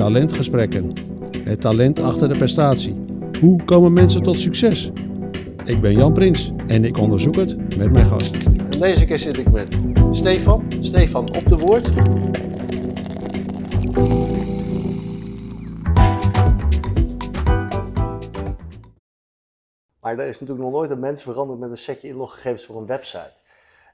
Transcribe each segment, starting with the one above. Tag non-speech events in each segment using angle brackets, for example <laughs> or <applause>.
Talentgesprekken. Het talent achter de prestatie. Hoe komen mensen tot succes? Ik ben Jan Prins en ik onderzoek het met mijn gast. En deze keer zit ik met Stefan. Stefan op de woord. Maar er is natuurlijk nog nooit een mens veranderd met een setje inloggegevens voor een website.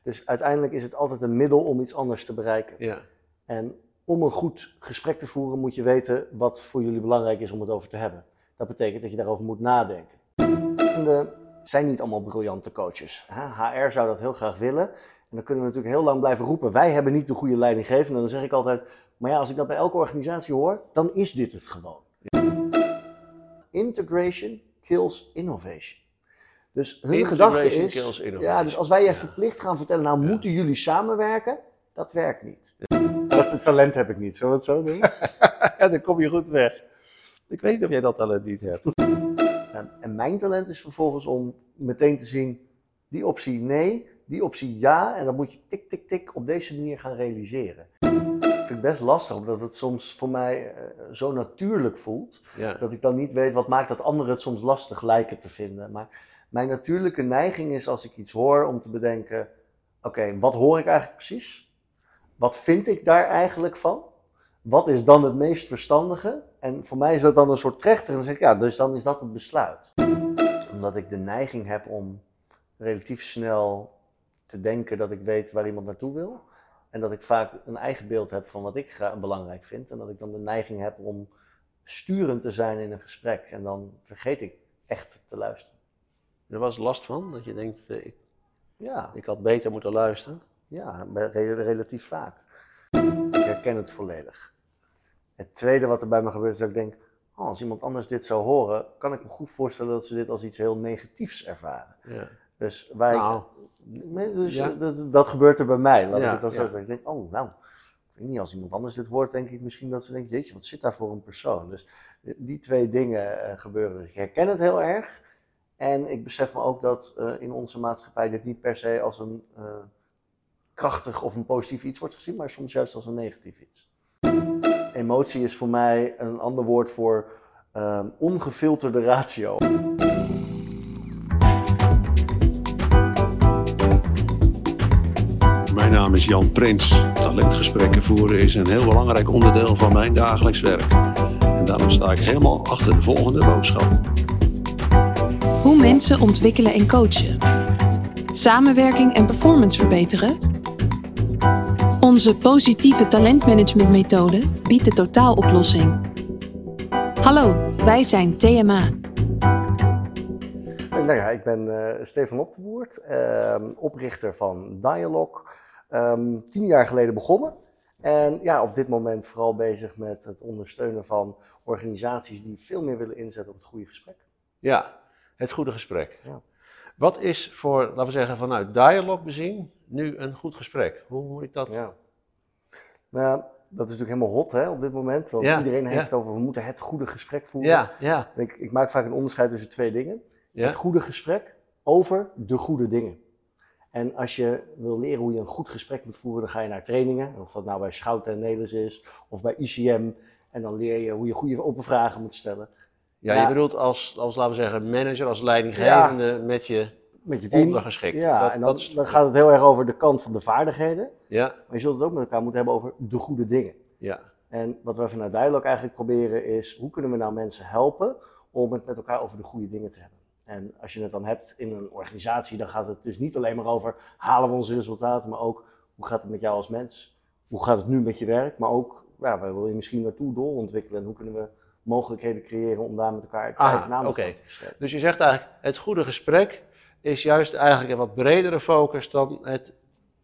Dus uiteindelijk is het altijd een middel om iets anders te bereiken. Ja. En om een goed gesprek te voeren moet je weten wat voor jullie belangrijk is om het over te hebben. Dat betekent dat je daarover moet nadenken. De zijn niet allemaal briljante coaches. HR zou dat heel graag willen. En dan kunnen we natuurlijk heel lang blijven roepen, wij hebben niet de goede leidinggevende. En dan zeg ik altijd, maar ja, als ik dat bij elke organisatie hoor, dan is dit het gewoon. Integration kills innovation. Dus hun gedachte is, kills innovation. ja, dus als wij je verplicht gaan vertellen, nou moeten jullie samenwerken, dat werkt niet. Dat talent heb ik niet, zullen we het zo doen? <laughs> ja, dan kom je goed weg. Ik weet niet of jij dat talent niet hebt. En, mijn talent is vervolgens om meteen te zien, die optie nee, die optie ja. En dan moet je tik, tik, tik op deze manier gaan realiseren. Dat vind ik best lastig, omdat het soms voor mij eh, zo natuurlijk voelt. Ja. Dat ik dan niet weet wat maakt dat anderen het soms lastig lijken te vinden. Maar mijn natuurlijke neiging is als ik iets hoor om te bedenken: oké, wat hoor ik eigenlijk precies? Wat vind ik daar eigenlijk van? Wat is dan het meest verstandige? En voor mij is dat dan een soort trechter. En dan zeg ik, ja, dus dan is dat het besluit. Omdat ik de neiging heb om relatief snel te denken dat ik weet waar iemand naartoe wil. En dat ik vaak een eigen beeld heb van wat ik belangrijk vind. En dat ik dan de neiging heb om sturend te zijn in een gesprek. En dan vergeet ik echt te luisteren. Er was last van, dat je denkt, eh, ik, Ja, ik had beter moeten luisteren. Ja relatief vaak. Ik herken het volledig. Het tweede wat er bij me gebeurt is dat ik denk, oh, als iemand anders dit zou horen, kan ik me goed voorstellen dat ze dit als iets heel negatiefs ervaren. Ja. Dus, waar Nou. dus Ja. dat, dat gebeurt er bij mij. Laat Ja, ik het dan zo zeggen. Ik denk, oh, nou, ik weet niet, als iemand anders dit hoort, denk ik misschien dat ze denkt, jeetje, wat zit daar voor een persoon? Dus die twee dingen eh, gebeuren. Ik herken het heel erg. En ik besef me ook dat eh, in onze maatschappij dit niet per se als een eh, krachtig of een positief iets wordt gezien, maar soms juist als een negatief iets. Emotie is voor mij een ander woord voor ehm, ongefilterde ratio. Mijn naam is Jan Prins. Talentgesprekken voeren is een heel belangrijk onderdeel van mijn dagelijks werk. En daarom sta ik helemaal achter de volgende boodschap. Hoe mensen ontwikkelen en coachen. Samenwerking en performance verbeteren. Onze positieve talentmanagementmethode biedt de totaaloplossing. Hallo, wij zijn TMA. En Nou ja, ik ben eh Stefan Op de Woerd, ehm, oprichter van Dialog. Ehm, tien jaar geleden begonnen. En ja, op dit moment vooral bezig met het ondersteunen van organisaties die veel meer willen inzetten op het goede gesprek. Ja, het goede gesprek. Ja. Wat is voor, laten we zeggen, vanuit dialog bezien nu een goed gesprek? Hoe moet ik dat? Ja. Nou, ja, dat is natuurlijk helemaal hot hè, op dit moment. Want Ja, iedereen heeft het over we moeten het goede gesprek voeren. ja, ja. Ik, ik maak vaak een onderscheid tussen twee dingen. Het goede gesprek over de goede dingen. En als je wil leren hoe je een goed gesprek moet voeren, dan ga je naar trainingen. Of dat nou bij Schouten en Nelis is, of bij ICM. En dan leer je hoe je goede open vragen moet stellen. Ja, Ja. je bedoelt als, als, laten we zeggen, manager, als leidinggevende met je Met je team. ondergeschikt. Ja, Dat- en dan, dat is- dan gaat het heel erg over de kant van de vaardigheden. Ja, Maar je zult het ook met elkaar moeten hebben over de goede dingen. ja, En wat we vanuit Dialog eigenlijk proberen is, hoe kunnen we nou mensen helpen om het met elkaar over de goede dingen te hebben. En als je het dan hebt in een organisatie, dan gaat het dus niet alleen maar over halen we onze resultaten, maar ook hoe gaat het met jou als mens? Hoe gaat het nu met je werk? Maar ook, ja, waar wil je misschien naartoe doorontwikkelen? En hoe kunnen we mogelijkheden creëren om daar met elkaar aan te besteden? Dus je zegt eigenlijk, het goede gesprek is juist eigenlijk een wat bredere focus dan het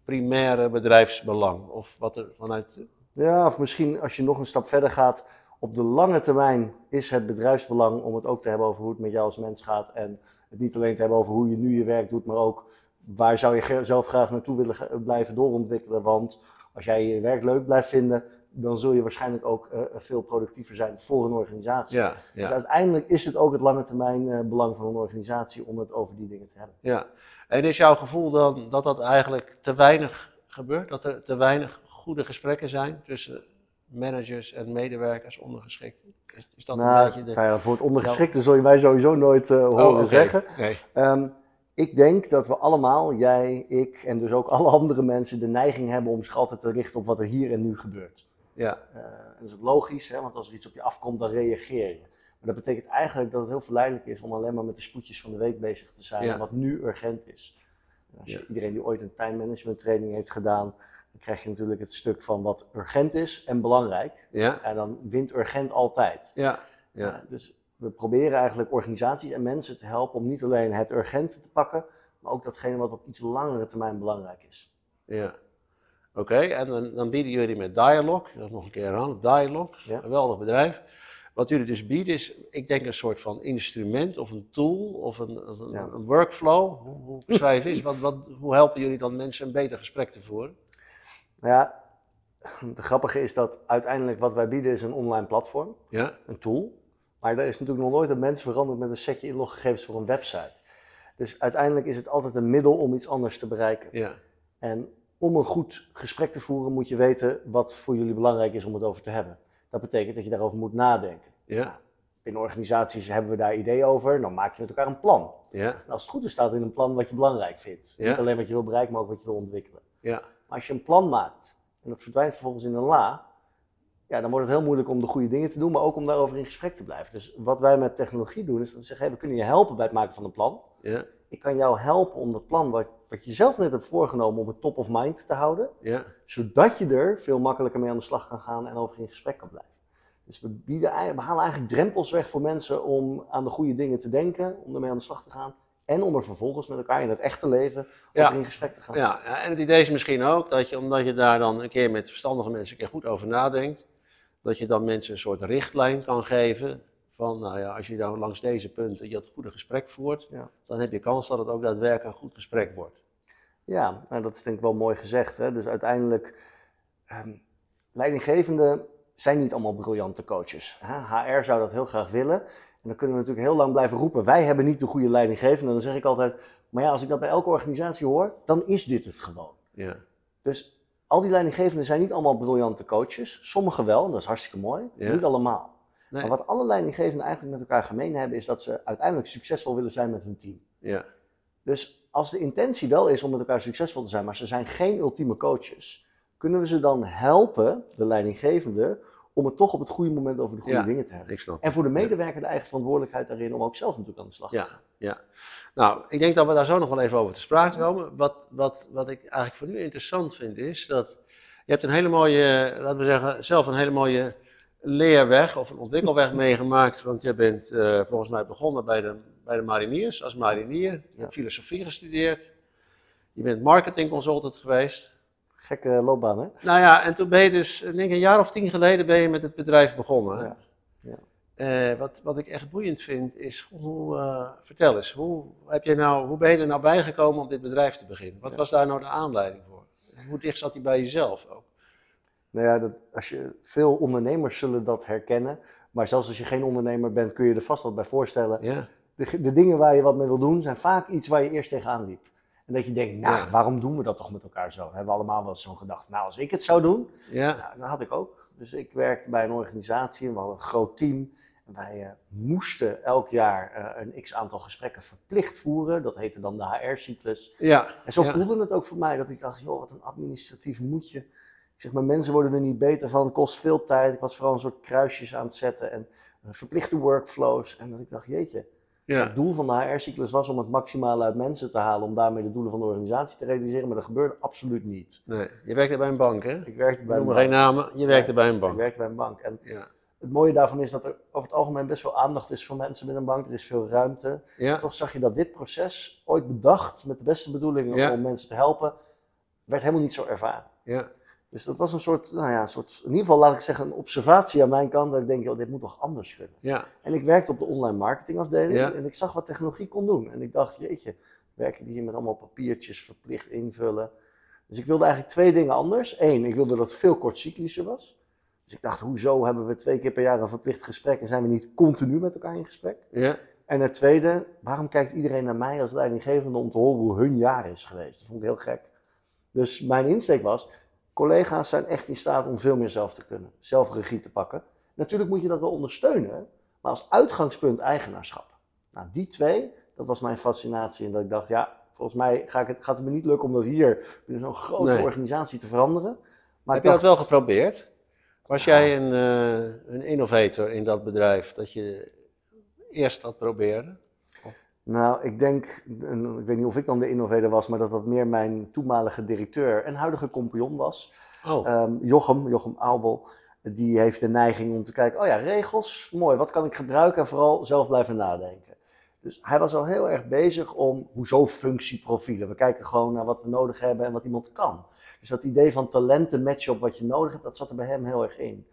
primaire bedrijfsbelang. Of wat er vanuit. Ja, of misschien als je nog een stap verder gaat, op de lange termijn is het bedrijfsbelang om het ook te hebben over hoe het met jou als mens gaat. En het niet alleen te hebben over hoe je nu je werk doet, maar ook waar zou je zelf graag naartoe willen blijven doorontwikkelen. Want als jij je werk leuk blijft vinden, dan zul je waarschijnlijk ook eh, veel productiever zijn voor een organisatie. Ja, Dus uiteindelijk is het ook het lange termijn eh, belang van een organisatie om het over die dingen te hebben. ja. En is jouw gevoel dan dat dat eigenlijk te weinig gebeurt? Dat er te weinig goede gesprekken zijn tussen managers en medewerkers ondergeschikt? Is, is dat een Nou, beetje de... nou ja, het woord ondergeschikte zul je mij sowieso nooit eh, horen Oh, oké. zeggen. Nee. Ehm, ik denk dat we allemaal, jij, ik en dus ook alle andere mensen, de neiging hebben om zich altijd te richten op wat er hier en nu gebeurt. Ja, Eh, en dat is ook logisch, hè, want als er iets op je afkomt, dan reageer je. Maar dat betekent eigenlijk dat het heel verleidelijk is om alleen maar met de spoedjes van de week bezig te zijn Ja. wat nu urgent is. Als je. Iedereen die ooit een time management training heeft gedaan, dan krijg je natuurlijk het stuk van wat urgent is en belangrijk. ja, En dan wint urgent altijd. ja, Ja, ja. dus we proberen eigenlijk organisaties en mensen te helpen om niet alleen het urgente te pakken, maar ook datgene wat op iets langere termijn belangrijk is. ja. Oké, en dan, dan bieden jullie met Dialog, dat nog een keer aan, Dialog, Ja. geweldig bedrijf. Wat jullie dus bieden is, ik denk een soort van instrument of een tool of een, een, Ja. een workflow. Hoe, hoe beschrijf is, wat, wat, hoe helpen jullie dan mensen een beter gesprek te voeren? Nou ja, de grappige is dat uiteindelijk wat wij bieden is een online platform, Ja, een tool. Maar er is natuurlijk nog nooit een mens veranderd met een setje inloggegevens voor een website. Dus uiteindelijk is het altijd een middel om iets anders te bereiken. ja, En om een goed gesprek te voeren moet je weten wat voor jullie belangrijk is om het over te hebben. Dat betekent dat je daarover moet nadenken. ja, Binnen organisaties hebben we daar ideeën over, dan maak je met elkaar een plan. ja, En als het goed is, staat in een plan wat je belangrijk vindt. Ja. Niet alleen wat je wil bereiken, maar ook wat je wil ontwikkelen. ja, Maar als je een plan maakt en dat verdwijnt vervolgens in een la, ja, dan wordt het heel moeilijk om de goede dingen te doen, maar ook om daarover in gesprek te blijven. Dus wat wij met technologie doen, is dat we zeggen, hey, we kunnen je helpen bij het maken van een plan. ja, Ik kan jou helpen om dat plan wat, wat je zelf net hebt voorgenomen, om het top of mind te houden, ja, zodat je er veel makkelijker mee aan de slag kan gaan en over in gesprek kan blijven. Dus we, bieden, we halen eigenlijk drempels weg voor mensen om aan de goede dingen te denken, om ermee aan de slag te gaan. En om er vervolgens met elkaar in het echte leven Ja. over in gesprek te gaan. ja. ja, En het idee is misschien ook dat je, omdat je daar dan een keer met verstandige mensen een keer goed over nadenkt, dat je dan mensen een soort richtlijn kan geven. Van, nou ja, als je dan langs deze punten je het goede gesprek voert, Ja. dan heb je kans dat het ook daadwerkelijk een goed gesprek wordt. Ja, nou, dat is denk ik wel mooi gezegd. Hè? Dus uiteindelijk, ehm, leidinggevenden zijn niet allemaal briljante coaches. Hè? HR zou dat heel graag willen. En dan kunnen we natuurlijk heel lang blijven roepen, wij hebben niet de goede leidinggevende. Dan zeg ik altijd, maar ja, als ik dat bij elke organisatie hoor, dan is dit het gewoon. Ja, Dus al die leidinggevenden zijn niet allemaal briljante coaches. Sommigen wel, en dat is hartstikke mooi, Ja. niet allemaal. Nee. Maar wat alle leidinggevenden eigenlijk met elkaar gemeen hebben, is dat ze uiteindelijk succesvol willen zijn met hun team. ja, Dus als de intentie wel is om met elkaar succesvol te zijn, maar ze zijn geen ultieme coaches, kunnen we ze dan helpen, de leidinggevende, om het toch op het goede moment over de goede Ja. dingen te hebben. ik snap. En voor de medewerker de eigen verantwoordelijkheid daarin om ook zelf natuurlijk aan de slag te Ja, gaan. ja. Nou, ik denk dat we daar zo nog wel even over te sprake komen. Wat, wat, wat ik eigenlijk voor nu interessant vind is dat je hebt een hele mooie, laten we zeggen, zelf een hele mooie leerweg of een ontwikkelweg meegemaakt. Want je bent eh, volgens mij begonnen bij de, bij de mariniers als marinier. Je Ja. hebt filosofie gestudeerd. Je bent marketing consultant geweest. Gekke loopbaan, hè? Nou ja, en toen ben je dus, ik denk een jaar of tien geleden ben je met het bedrijf begonnen. Ja, ja. Eh, wat, wat ik echt boeiend vind is, hoe, eh, vertel eens, hoe, heb je nou, hoe ben je er nou bijgekomen om dit bedrijf te beginnen? Wat Ja. was daar nou de aanleiding voor? Hoe dicht zat die bij jezelf ook? Nou ja, dat, als je, veel ondernemers zullen dat herkennen. Maar zelfs als je geen ondernemer bent, kun je er vast wat bij voorstellen. Ja, De, de dingen waar je wat mee wil doen, zijn vaak iets waar je eerst tegenaan liep. En dat je denkt, nou, Ja. waarom doen we dat toch met elkaar zo? Hebben we allemaal wel zo'n gedachte. Nou, als ik het zou doen, ja, Nou, dat had ik ook. Dus ik werkte bij een organisatie en we hadden een groot team. En wij eh, moesten elk jaar eh, een x aantal gesprekken verplicht voeren. Dat heette dan de HR-cyclus. ja. En zo voelde het ook voor mij dat ik dacht, joh, wat een administratief moedje. Ik zeg, maar mensen worden er niet beter van, het kost veel tijd. Ik was vooral een soort kruisjes aan het zetten en eh, verplichte workflows. En dat ik dacht, jeetje, ja. het doel van de HR-cyclus was om het maximale uit mensen te halen. Om daarmee de doelen van de organisatie te realiseren. Maar dat gebeurde absoluut niet. Nee, je werkte bij een bank, hè? Ik werkte Ik bij noem een maar geen namen, je werkte Nee, bij een Ik bank. werkte bij een bank. En Ja, Het mooie daarvan is dat er over het algemeen best wel aandacht is voor mensen met een bank. Er is veel ruimte. ja, Toch zag je dat dit proces, ooit bedacht met de beste bedoelingen om mensen te helpen, werd helemaal niet zo ervaren. ja, Dus dat was een soort, nou ja, een soort, in ieder geval laat ik zeggen, een observatie aan mijn kant. Dat ik denk, oh, dit moet toch anders kunnen. ja, En ik werkte op de online marketingafdeling Ja. en ik zag wat technologie kon doen. En ik dacht, jeetje, werken die hier met allemaal papiertjes verplicht invullen. Dus ik wilde eigenlijk twee dingen anders. Eén, ik wilde dat het veel kortcyclischer was. Dus ik dacht, hoezo hebben we twee keer per jaar een verplicht gesprek en zijn we niet continu met elkaar in gesprek? ja, En het tweede, waarom kijkt iedereen naar mij als leidinggevende om te horen hoe hun jaar is geweest? Dat vond ik heel gek. Dus mijn insteek was, collega's zijn echt in staat om veel meer zelf te kunnen, zelf regie te pakken. Natuurlijk moet je dat wel ondersteunen, maar als uitgangspunt eigenaarschap. Nou, die twee, dat was mijn fascinatie en dat ik dacht, ja, volgens mij ga ik het, gaat het me niet lukken om dat hier binnen zo'n grote Nee. organisatie te veranderen. Maar Heb ik je dat wel geprobeerd? Was jij een, eh, een innovator in dat bedrijf, dat je eerst dat probeerde? Nou, ik denk, en ik weet niet of ik dan de innovator was, maar dat dat meer mijn toenmalige directeur en huidige compagnon was. Oh, Ehm, Jochem, Jochem Aubel, die heeft de neiging om te kijken, oh ja, regels, mooi, wat kan ik gebruiken en vooral zelf blijven nadenken. Dus hij was al heel erg bezig om, hoezo functieprofielen? We kijken gewoon naar wat we nodig hebben en wat iemand kan. Dus dat idee van talenten matchen op wat je nodig hebt, dat zat er bij hem heel erg in.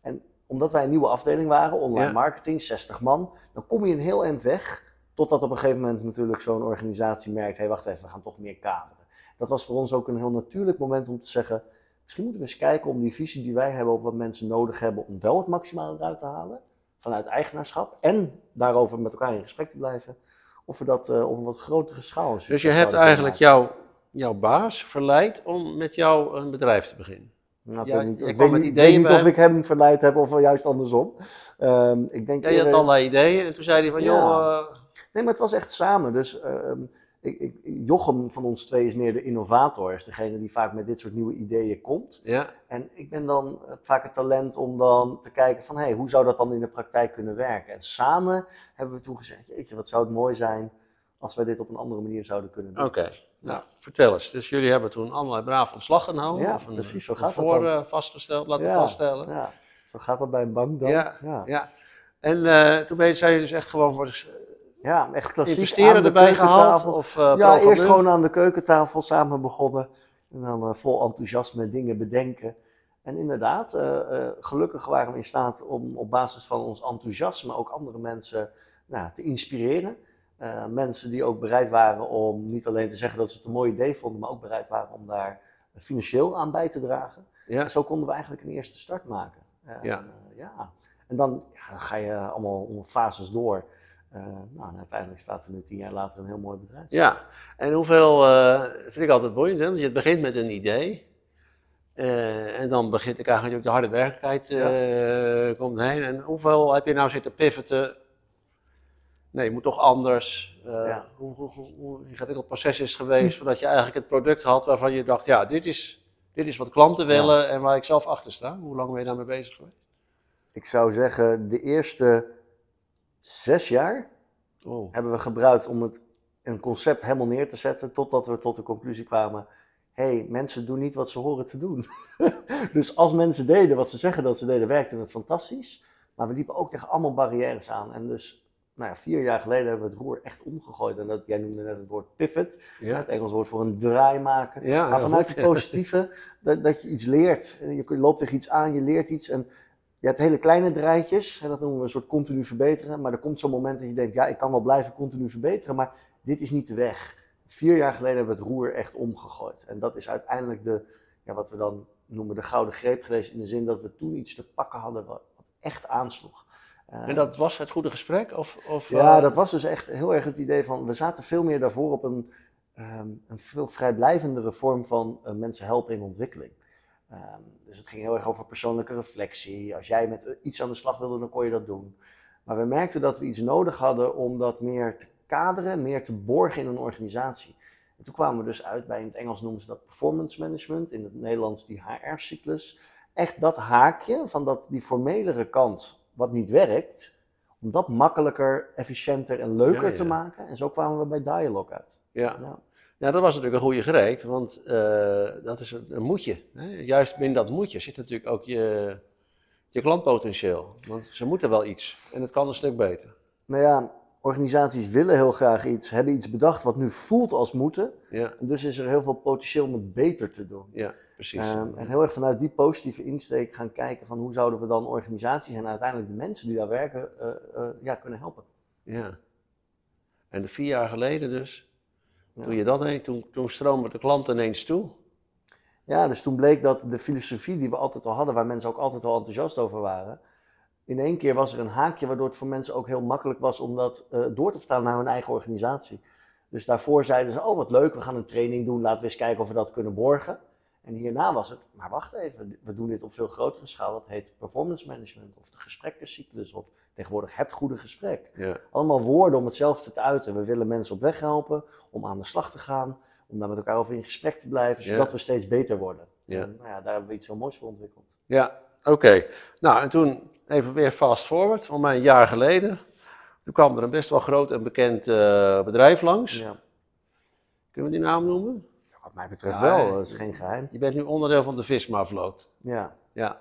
En omdat wij een nieuwe afdeling waren, online Ja. marketing, 60 man, dan kom je een heel eind weg, totdat op een gegeven moment natuurlijk zo'n organisatie merkt, hé hey, wacht even, we gaan toch meer kaderen. Dat was voor ons ook een heel natuurlijk moment om te zeggen, Misschien moeten we eens kijken om die visie die wij hebben op wat mensen nodig hebben om wel het maximale eruit te halen, vanuit eigenaarschap, en daarover met elkaar in gesprek te blijven, of we dat eh, op een wat grotere schaal dus je hebt eigenlijk jouw, jouw baas verleid om met jou een bedrijf te beginnen. Nou, ik Ja, niet, ik weet niet, ik weet niet of ik hem verleid heb of juist andersom. Ehm, ik denk Ja, je had eerder- allerlei ideeën en toen zei hij van, Ja. joh, eh, Nee, maar het was echt samen. Dus ehm, ik, ik, Jochem van ons twee is meer de innovator, is degene die vaak met dit soort nieuwe ideeën komt. ja, En ik ben dan eh, vaak het talent om dan te kijken van, hé, hey, hoe zou dat dan in de praktijk kunnen werken? En samen hebben we toen gezegd, jeetje, wat zou het mooi zijn als wij dit op een andere manier zouden kunnen doen. oké. Nou, vertel eens. Dus jullie hebben toen allemaal braaf ontslag genomen? Ja, of een, precies, zo gaat dat voor dan. eh, vastgesteld, laten Ja, vaststellen. Ja, zo gaat dat bij een bank dan. Ja, ja. Ja. En eh, toen ben je, zei je dus echt gewoon voor de Ja, echt klassiek investeren erbij gehaald? Of, eh, ja, eerst gewoon aan de keukentafel samen begonnen. En dan eh, vol enthousiasme dingen bedenken. En inderdaad, eh, gelukkig waren we in staat om op basis van ons enthousiasme ook andere mensen nou, te inspireren. Mensen die ook bereid waren om niet alleen te zeggen dat ze het een mooi idee vonden, maar ook bereid waren om daar financieel aan bij te dragen. Ja, En zo konden we eigenlijk een eerste start maken. Ja. ja. En dan, ja, dan ga je allemaal onder fases door. Eh, nou, en uiteindelijk staat er nu tien jaar later een heel mooi bedrijf. ja. En hoeveel, eh, vind ik altijd boeiend, hè? want je begint met een idee. eh, en dan begint ik eigenlijk ook de harde werkelijkheid komt heen. En hoeveel heb je nou zitten pivoten? Nee, het moet toch anders. Ja. hoe, hoe, hoe, hoe ingewikkeld proces is geweest voordat je eigenlijk het product had waarvan je dacht, ja, dit is, dit is wat klanten willen en waar ik zelf achter sta. Hoe lang ben je daarmee bezig geweest? Ik zou zeggen, de eerste zes jaar Oh. hebben we gebruikt om het, een concept helemaal neer te zetten, totdat we tot de conclusie kwamen, hé, hey, mensen doen niet wat ze horen te doen. <laughs> dus als mensen deden wat ze zeggen dat ze deden, werkte het fantastisch. Maar we liepen ook tegen allemaal barrières aan. En dus, nou ja, vier jaar geleden hebben we het roer echt omgegooid. En dat, jij noemde net het woord pivot, Ja. het Engels woord voor een draai maken. Ja, Maar vanuit het positieve, dat, dat je iets leert. Je loopt tegen iets aan, je leert iets. En je hebt hele kleine draaitjes, en dat noemen we een soort continu verbeteren. Maar er komt zo'n moment dat je denkt, ja, ik kan wel blijven continu verbeteren, maar dit is niet de weg. Vier jaar geleden hebben we het roer echt omgegooid. En dat is uiteindelijk de, ja, wat we dan noemen de gouden greep geweest. In de zin dat we toen iets te pakken hadden wat, echt aansloeg. En dat was het goede gesprek? Of, of, ja, eh, dat was dus echt heel erg het idee van, we zaten veel meer daarvoor op een, ehm, een veel vrijblijvendere vorm van eh, mensen helpen in ontwikkeling. Ehm, dus het ging heel erg over persoonlijke reflectie. Als jij met eh, iets aan de slag wilde, dan kon je dat doen. Maar we merkten dat we iets nodig hadden om dat meer te kaderen, meer te borgen in een organisatie. En toen kwamen we dus uit bij, in het Engels noemen ze dat performance management, in het Nederlands die HR-cyclus. Echt dat haakje van dat, die formelere kant, wat niet werkt, om dat makkelijker, efficiënter en leuker Ja, ja. te maken. En zo kwamen we bij Dialog uit. Ja. Ja. Ja, dat was natuurlijk een goede greep, want eh, dat is een, een moetje. Hè? Juist binnen dat moetje zit natuurlijk ook je, je klantpotentieel. Want ze moeten wel iets en het kan een stuk beter. Nou ja, organisaties willen heel graag iets, hebben iets bedacht wat nu voelt als moeten. Ja, En dus is er heel veel potentieel om het beter te doen. ja precies. Ehm, en heel erg vanuit die positieve insteek gaan kijken van hoe zouden we dan organisaties en uiteindelijk de mensen die daar werken eh, eh, ja, kunnen helpen. Ja. En vier jaar geleden dus. Toen je dat deed, toen, toen stroomde de klant ineens toe. Ja, dus toen bleek dat de filosofie die we altijd al hadden, waar mensen ook altijd al enthousiast over waren, in één keer was er een haakje waardoor het voor mensen ook heel makkelijk was om dat eh, door te vertalen naar hun eigen organisatie. Dus daarvoor zeiden ze, oh wat leuk, we gaan een training doen, laten we eens kijken of we dat kunnen borgen. En hierna was het, maar wacht even, we doen dit op veel grotere schaal. Dat heet performance management of de gesprekkencyclus of tegenwoordig het goede gesprek. Ja. Allemaal woorden om hetzelfde te uiten. We willen mensen op weg helpen om aan de slag te gaan, om daar met elkaar over in gesprek te blijven, Ja. zodat we steeds beter worden. Ja. En, nou ja, daar hebben we iets heel moois voor ontwikkeld. Ja, oké. Nou, en toen even weer fast forward, voor mij een jaar geleden. Toen kwam er een best wel groot en bekend eh, bedrijf langs. Ja. Kunnen we die naam noemen? Wat mij betreft wel, dat is geen geheim. Je bent nu onderdeel van de Visma-vloot. Ja. Ja.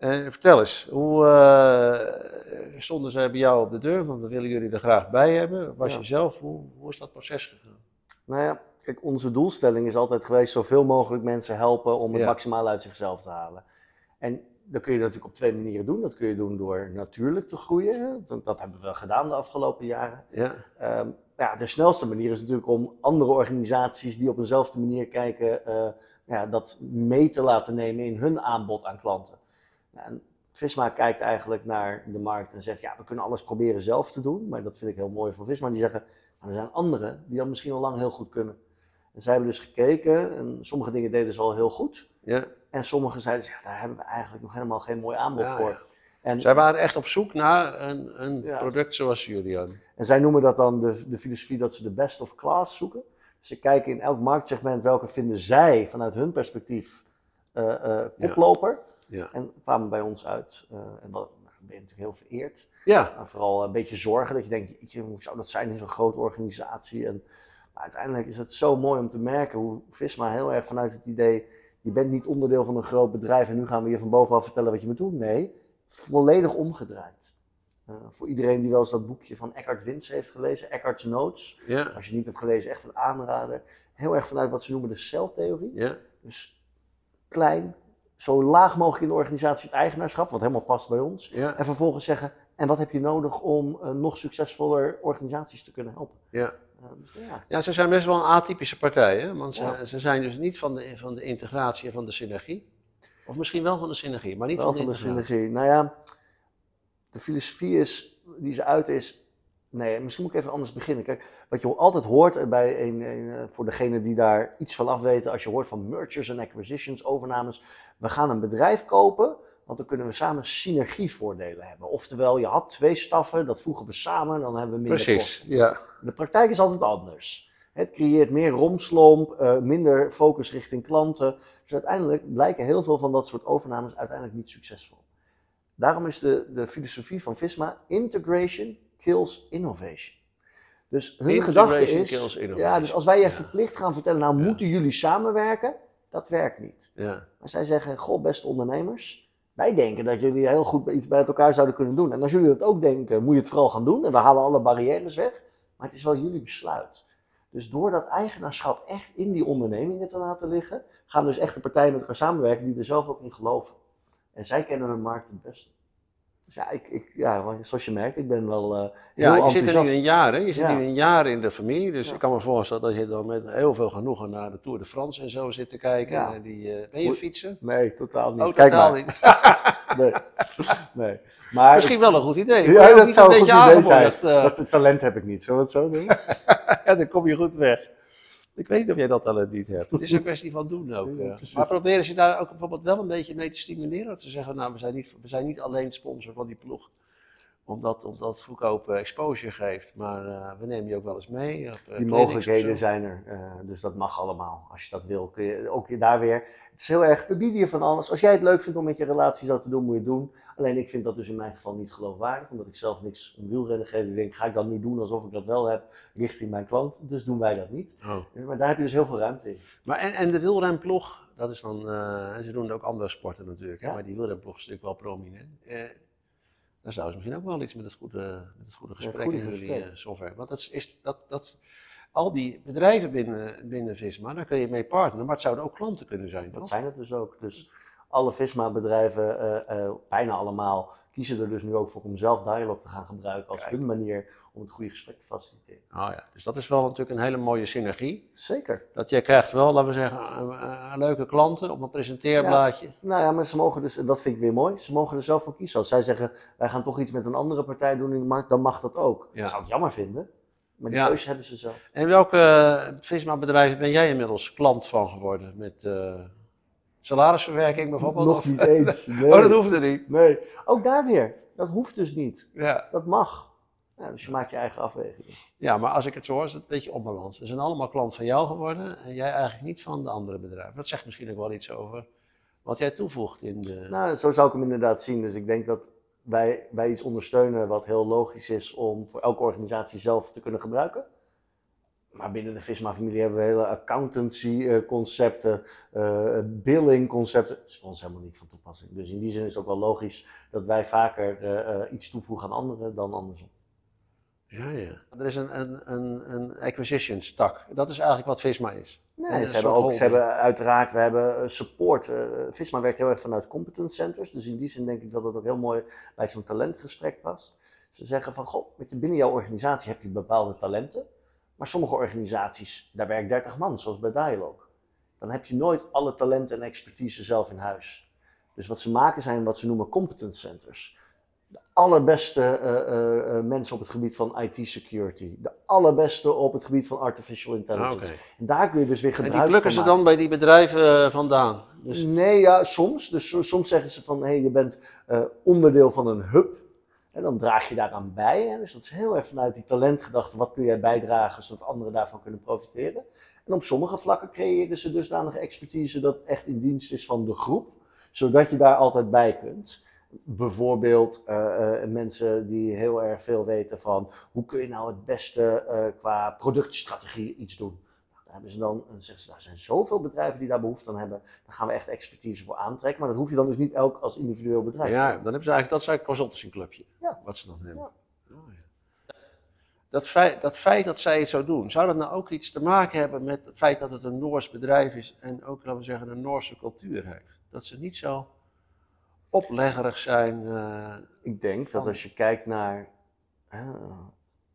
Eh, vertel eens, hoe eh, stonden zij bij jou op de deur? Want we willen jullie er graag bij hebben. Was Ja. je zelf, hoe, hoe is dat proces gegaan? Nou ja, kijk, onze doelstelling is altijd geweest zoveel mogelijk mensen helpen om het Ja. maximaal uit zichzelf te halen. En dat kun je natuurlijk op twee manieren doen. Dat kun je doen door natuurlijk te groeien. Dat, hebben we gedaan de afgelopen jaren. Ja, Ehm, ja, de snelste manier is natuurlijk om andere organisaties die op eenzelfde manier kijken, eh, ja, dat mee te laten nemen in hun aanbod aan klanten. En Visma kijkt eigenlijk naar de markt en zegt, ja, we kunnen alles proberen zelf te doen. Maar dat vind ik heel mooi van Visma. Die zeggen, maar er zijn anderen die dat misschien al lang heel goed kunnen. En zij hebben dus gekeken en sommige dingen deden ze al heel goed. ja. En sommige zeiden, ze, ja, daar hebben we eigenlijk nog helemaal geen mooi aanbod Ja, voor. ja. En, Zij waren echt op zoek naar een, een Ja. product zoals jullie hadden. En zij noemen dat dan de, de filosofie dat ze de best of class zoeken. Dus ze kijken in elk marktsegment welke vinden zij vanuit hun perspectief Ja. koploper. Ja. En kwamen bij ons uit. eh, en wat, nou, ben je natuurlijk heel vereerd. Ja, Maar vooral een beetje zorgen dat je denkt, hoe zou dat zijn in zo'n grote organisatie? En maar uiteindelijk is het zo mooi om te merken hoe Visma heel erg vanuit het idee, je bent niet onderdeel van een groot bedrijf en nu gaan we je van bovenaf vertellen wat je moet doen. Nee, volledig omgedraaid. Eh, voor iedereen die wel eens dat boekje van Eckhart Wins heeft gelezen, Eckhart's Notes. ja, Als je het niet hebt gelezen, echt een aanrader. Heel erg vanuit wat ze noemen de celtheorie. ja. Dus klein, zo laag mogelijk in de organisatie het eigenaarschap, wat helemaal past bij ons. ja. En vervolgens zeggen, en wat heb je nodig om eh, nog succesvoller organisaties te kunnen helpen? ja. Eh, dus, ja. Ja, ze zijn best wel een atypische partij, hè? want ze, Ja. ze zijn dus niet van de, van de integratie en van de synergie. Of misschien wel van de synergie, maar niet wel van de, van de synergie. Nou ja, de filosofie is, die ze uit is, nee, misschien moet ik even anders beginnen. Kijk, wat je altijd hoort bij een, een, eh, voor degene die daar iets van af weten, als je hoort van mergers en acquisitions, overnames, we gaan een bedrijf kopen, want dan kunnen we samen synergievoordelen hebben. Oftewel, je had twee staffen, dat voegen we samen, dan hebben we minder Precies, kosten. ja. De praktijk is altijd anders. Het creëert meer romslomp, eh, minder focus richting klanten. Dus uiteindelijk blijken heel veel van dat soort overnames uiteindelijk niet succesvol. Daarom is de, de filosofie van Visma: integration kills innovation. Dus hun Integration gedachte is: kills innovation. ja, dus als wij je Ja. verplicht gaan vertellen, nou Ja. moeten jullie samenwerken, dat werkt niet. ja. Maar zij zeggen: Goh, beste ondernemers, wij denken dat jullie heel goed iets bij elkaar zouden kunnen doen. En als jullie dat ook denken, moet je het vooral gaan doen. En we halen alle barrières weg. Maar het is wel jullie besluit. Dus door dat eigenaarschap echt in die ondernemingen te laten liggen, gaan dus echt de partijen met elkaar samenwerken die er zelf ook in geloven. En zij kennen hun markt het beste. Dus ja, ik, ik, ja zoals je merkt, ik ben wel eh heel Ja, je zit er nu een jaar, hè? Je zit Ja. nu een jaar in de familie, dus Ja. ik kan me voorstellen dat je dan met heel veel genoegen naar de Tour de France en zo zit te kijken. Ja. En die, eh, ben je fietsen? Nee, totaal niet. Oh, Kijk totaal maar. niet. <laughs> Nee. nee. Maar Misschien wel een goed idee. Ja, dat zou een goed idee zijn. eh? Dat talent heb ik niet. Zullen we het zo doen? <laughs> ja, dan kom je goed weg. Ik weet niet of jij dat talent niet hebt. Het is een kwestie van doen ook. Ja, eh. maar proberen ze daar ook bijvoorbeeld wel een beetje mee te stimuleren? Ze zeggen, nou, we zijn niet, we zijn niet alleen sponsor van die ploeg. Omdat, omdat het goedkope exposure geeft. Maar eh, we nemen je ook wel eens mee. Op, eh, Die mogelijkheden zijn er, eh, dus dat mag allemaal. Als je dat wil, kun je ook daar weer. Het is heel erg, we bieden je van alles. Als jij het leuk vindt om met je relatie zo te doen, moet je het doen. Alleen ik vind dat dus in mijn geval niet geloofwaardig, omdat ik zelf niks om wielrennen geef. Ik denk, ga ik dat nu doen alsof ik dat wel heb, richting mijn klant. Dus doen wij dat niet. Oh. Maar daar heb je dus heel veel ruimte in. Maar en, en de wielrenploeg, dat is dan, en ze doen ook andere sporten natuurlijk, hè, Ja. maar die wielrenploeg is natuurlijk wel prominent. Daar zouden ze misschien ook wel iets met het goede, met het goede gesprek in jullie gesprek. eh, software. Want dat is, is dat, dat, al die bedrijven binnen, binnen Visma, daar kun je mee partneren, maar het zouden ook klanten kunnen zijn, Dat toch? zijn het dus ook. Dus alle Visma-bedrijven, eh, eh, bijna allemaal, kiezen er dus nu ook voor om zelf Dialog te gaan gebruiken als Kijk. hun manier om het goede gesprek te faciliteren. Oh ja, dus dat is wel natuurlijk een hele mooie synergie. Zeker. Dat jij krijgt wel, laten we zeggen, leuke klanten op een presenteerblaadje. Nou ja, maar ze mogen dus, en dat vind ik weer mooi, ze mogen er zelf voor kiezen. Als zij zeggen, wij gaan toch iets met een andere partij doen in de markt, dan mag dat ook. Ja. Dat zou ik jammer vinden, maar die Ja. keuze hebben ze zelf. En welke Visma bedrijven ben jij inmiddels klant van geworden met, eh, Salarisverwerking bijvoorbeeld? Nog niet eens. <laughs> Nee. Oh, dat hoeft er niet. Nee. Ook daar weer. Dat hoeft dus niet. Ja. Dat mag. Ja, dus je maakt je eigen afwegingen. ja, maar als ik het zo hoor, is het een beetje onbalans. Ze zijn allemaal klant van jou geworden en jij eigenlijk niet van de andere bedrijven. Dat zegt misschien ook wel iets over wat jij toevoegt in de... Nou, zo zou ik hem inderdaad zien. Dus ik denk dat wij, wij iets ondersteunen wat heel logisch is om voor elke organisatie zelf te kunnen gebruiken. Maar binnen de Visma-familie hebben we hele accountancy-concepten, billing-concepten. Dat is voor ons helemaal niet van toepassing. Dus in die zin is het ook wel logisch dat wij vaker eh, eh, iets toevoegen aan anderen dan andersom. Ja, ja. Er is een, een, een, een acquisitions tak. Dat is eigenlijk wat Visma is. Nee, ze hebben ook, ze hebben uiteraard, we hebben eh, support. Eh, Visma werkt heel erg vanuit competence centers. Dus in die zin denk ik dat het ook heel mooi bij zo'n talentgesprek past. Ze zeggen van, goh, binnen jouw organisatie heb je bepaalde talenten. Maar sommige organisaties, daar werkt 30 man, zoals bij Dialog. Dan heb je nooit alle talenten en expertise zelf in huis. Dus wat ze maken zijn wat ze noemen competence centers. De allerbeste eh, eh, eh, mensen op het gebied van IT security. De allerbeste op het gebied van artificial Ah, intelligence. oké. En daar kun je dus weer En gebruik die plukken van ze dan bij die bedrijven vandaan. Dus, Nee, ja, soms. Dus so- soms zeggen ze van, hé, je bent onderdeel van een hub. En dan draag je daaraan bij. Hè? Dus dat is heel erg vanuit die talentgedachte. Wat kun jij bijdragen, zodat anderen daarvan kunnen profiteren. En op sommige vlakken creëren ze dusdanige expertise dat echt in dienst is van de groep. Zodat je daar altijd bij kunt. Bijvoorbeeld eh, eh, mensen die heel erg veel weten van hoe kun je nou het beste eh, qua productstrategie iets doen. Nou, Daar hebben ze dan, dan zeggen ze, er zijn zoveel bedrijven die daar behoefte aan hebben. Daar gaan we echt expertise voor aantrekken. Maar dat hoef je dan dus niet elk als individueel bedrijf. ja, dan hebben ze eigenlijk, dat is eigenlijk een. Ja. Wat ze dan hebben. Ja. Oh, ja. Dat, feit, dat feit dat zij het zo doen, zou dat nou ook iets te maken hebben met het feit dat het een Noors bedrijf is en ook, laten we zeggen, een Noorse cultuur heeft? Dat ze niet zo opleggerig zijn. eh, Ik denk dat als je kijkt naar eh,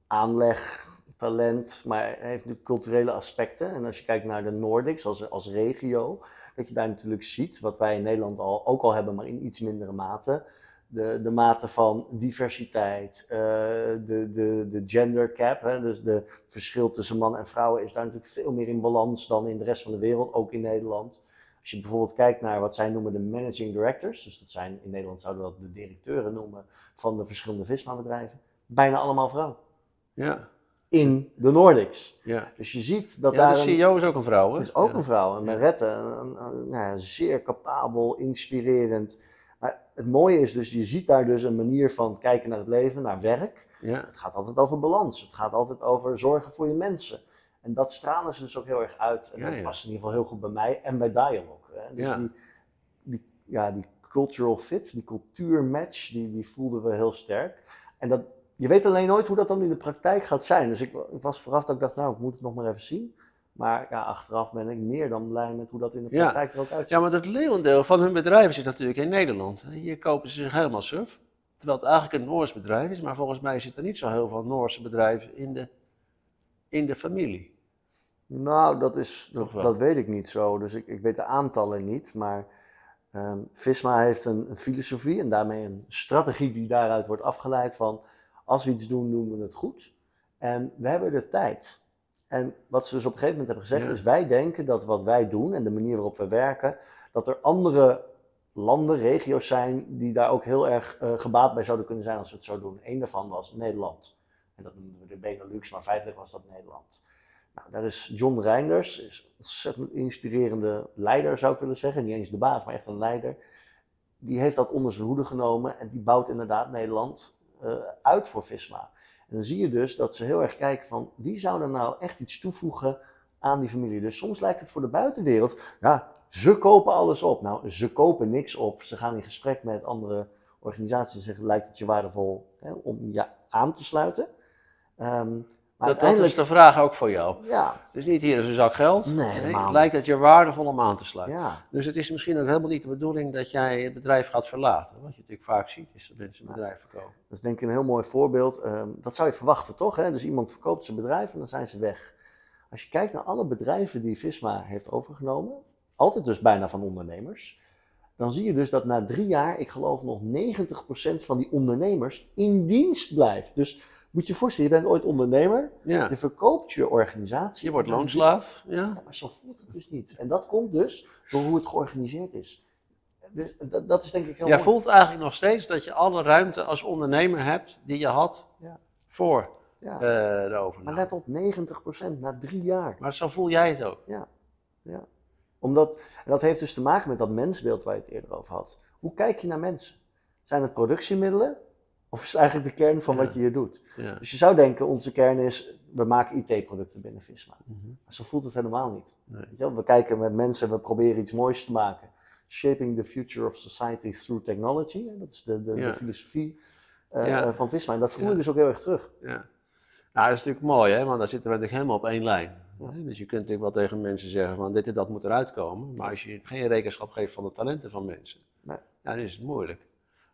aanleg, talent, maar heeft natuurlijk culturele aspecten. En als je kijkt naar de Nordics als, als regio, dat je daar natuurlijk ziet, wat wij in Nederland al, ook al hebben, maar in iets mindere mate. De, de mate van diversiteit, eh, de, de, de gender cap, hè, dus de verschil tussen man en vrouwen is daar natuurlijk veel meer in balans dan in de rest van de wereld, ook in Nederland. Als je bijvoorbeeld kijkt naar wat zij noemen de managing directors, dus dat zijn in Nederland zouden we dat de directeuren noemen van de verschillende Visma-bedrijven, bijna allemaal vrouwen. ja, In de Nordics. ja. Dus je ziet dat ja, daar de een- CEO is ook een vrouw, hè? is ook Ja. een vrouw, en. Merette, een, een- een- nou zeer capabel, inspirerend. Maar het mooie is dus, je ziet daar dus een manier van kijken naar het leven, naar werk. Ja, Het gaat altijd over balans, het gaat altijd over zorgen voor je mensen. En dat stralen ze dus ook heel erg uit. En Ja, dat past in ieder geval heel goed bij mij en bij Dialog. Hè. Dus Ja. die, die, ja, die cultural fit, die cultuurmatch, die, die voelden we heel sterk. En dat, je weet alleen nooit hoe dat dan in de praktijk gaat zijn. Dus ik, ik was vooraf dat ik dacht, nou, ik moet het nog maar even zien. Maar ja, achteraf ben ik meer dan blij met hoe dat in de Ja. praktijk er ook uitziet. ja, maar het leeuwendeel van hun bedrijf is natuurlijk in Nederland. Hier kopen ze zich helemaal suf. Terwijl het eigenlijk een Noors bedrijf is, maar volgens mij zitten er niet zo heel veel Noorse bedrijven in de, in de familie. Nou, dat, is, dat, dat weet ik niet zo. Dus ik, ik weet de aantallen niet. Maar ehm, Visma heeft een, een filosofie en daarmee een strategie die daaruit wordt afgeleid van als we iets doen, doen we het goed. En we hebben de tijd. En wat ze dus op een gegeven moment hebben gezegd Ja. is wij denken dat wat wij doen en de manier waarop we werken, dat er andere landen, regio's zijn die daar ook heel erg eh, gebaat bij zouden kunnen zijn als we het zo doen. Eén daarvan was Nederland. En dat noemden we de Benelux, maar feitelijk was dat Nederland. Nou, daar is John Reinders, is een ontzettend inspirerende leider zou ik willen zeggen. Niet eens de baas, maar echt een leider. Die heeft dat onder zijn hoede genomen en die bouwt inderdaad Nederland uit voor Visma. En dan zie je dus dat ze heel erg kijken van wie zou er nou echt iets toevoegen aan die familie. Dus soms lijkt het voor de buitenwereld, ja, ze kopen alles op. Nou, ze kopen niks op. Ze gaan in gesprek met andere organisaties en zeggen, lijkt het je waardevol hè, om je aan te sluiten. Ehm, maar Dat, dat uiteindelijk, is de vraag ook voor jou. ja, Dus niet hier is een zak geld. Nee, het lijkt het je waardevol om aan te sluiten. ja. Dus het is misschien ook helemaal niet de bedoeling dat jij het bedrijf gaat verlaten. Wat je natuurlijk vaak ziet, is dat mensen een bedrijf verkopen. Dat is denk ik een heel mooi voorbeeld. Ehm, dat zou je verwachten, toch? Hè? Dus iemand verkoopt zijn bedrijf en dan zijn ze weg. Als je kijkt naar alle bedrijven die Visma heeft overgenomen, altijd dus bijna van ondernemers, dan zie je dus dat na drie jaar, ik geloof nog 90% van die ondernemers in dienst blijft. Dus Moet je je voorstellen, je bent ooit ondernemer, Ja. je verkoopt je organisatie. Je wordt loonslaaf. Ja, Ja. maar zo voelt het dus niet. En dat komt dus door hoe het georganiseerd is. Dus dat, dat is denk ik heel Jij mooi. voelt eigenlijk nog steeds dat je alle ruimte als ondernemer hebt die je had Ja. voor Ja. eh, de maar overname. let op, 90% na drie jaar. Maar zo voel jij het ook. Omdat, en dat heeft dus te maken met dat mensbeeld waar je het eerder over had. Hoe kijk je naar mensen? Zijn het productiemiddelen? Of is het eigenlijk de kern van Ja. wat je hier doet? Ja. Dus je zou denken, onze kern is, we maken IT-producten binnen Visma. Mhm. Maar zo voelt het helemaal niet. Nee. We kijken met mensen, we proberen iets moois te maken. Shaping the future of society through technology. Dat is de, de, Ja. de filosofie eh, van Visma. En dat voel je dus ook heel erg terug. Ja. Nou, dat is natuurlijk mooi, hè? want dan zitten we natuurlijk helemaal op één lijn. Ja. Dus je kunt natuurlijk wel tegen mensen zeggen van dit en dat moet eruit komen. Maar als je geen rekenschap geeft van de talenten van mensen, Nee. ja, dan is het moeilijk.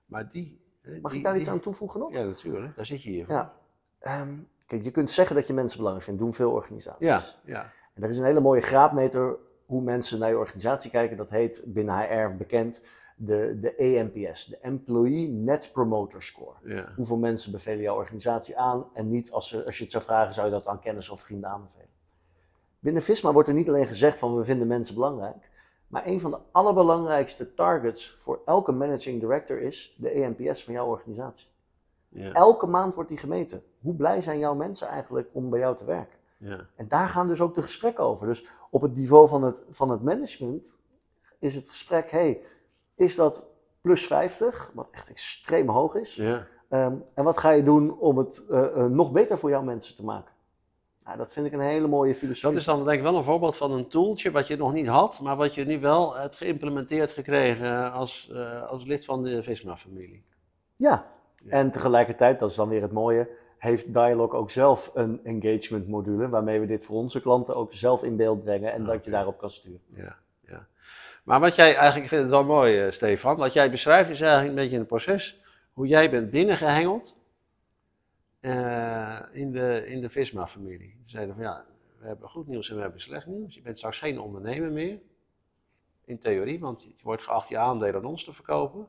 Maar die... Mag die- ik daar iets die- aan toevoegen nog? Ja, natuurlijk. Daar zit je hier voor. Ja. Ehm, kijk, je kunt zeggen dat je mensen belangrijk vindt, doen veel organisaties. ja, ja. En er is een hele mooie graadmeter hoe mensen naar je organisatie kijken. Dat heet binnen HR bekend de, de ENPS, de Employee Net Promoter Score. ja. Hoeveel mensen bevelen jouw organisatie aan en niet als, ze, als je het zou vragen, zou je dat aan kennis of vrienden aanbevelen. Binnen Visma wordt er niet alleen gezegd van we vinden mensen belangrijk, maar een van de allerbelangrijkste targets voor elke managing director is de ENPS van jouw organisatie. ja. Elke maand wordt die gemeten. Hoe blij zijn jouw mensen eigenlijk om bij jou te werken? ja. En daar gaan dus ook de gesprekken over. Dus op het niveau van het, van het management is het gesprek, hey, is dat plus 50, wat echt extreem hoog is? ja. Ehm, en wat ga je doen om het eh, eh, nog beter voor jouw mensen te maken? Nou, dat vind ik een hele mooie filosofie. Dat is dan denk ik wel een voorbeeld van een tooltje wat je nog niet had, maar wat je nu wel hebt geïmplementeerd gekregen als, eh, als lid van de Visma-familie. Ja, Ja. en tegelijkertijd, dat is dan weer het mooie, heeft Dialog ook zelf een engagement module waarmee we dit voor onze klanten ook zelf in beeld brengen en dat je daarop kan sturen. Ja, ja. Maar wat jij eigenlijk, ik vind het wel mooi, eh, Stefan, wat jij beschrijft is eigenlijk een beetje een proces hoe jij bent binnengehengeld eh, in de, in de Visma-familie. Ze zeiden van ja, we hebben goed nieuws en we hebben slecht nieuws. Je bent straks geen ondernemer meer, in theorie, want je wordt geacht je aandelen aan ons te verkopen.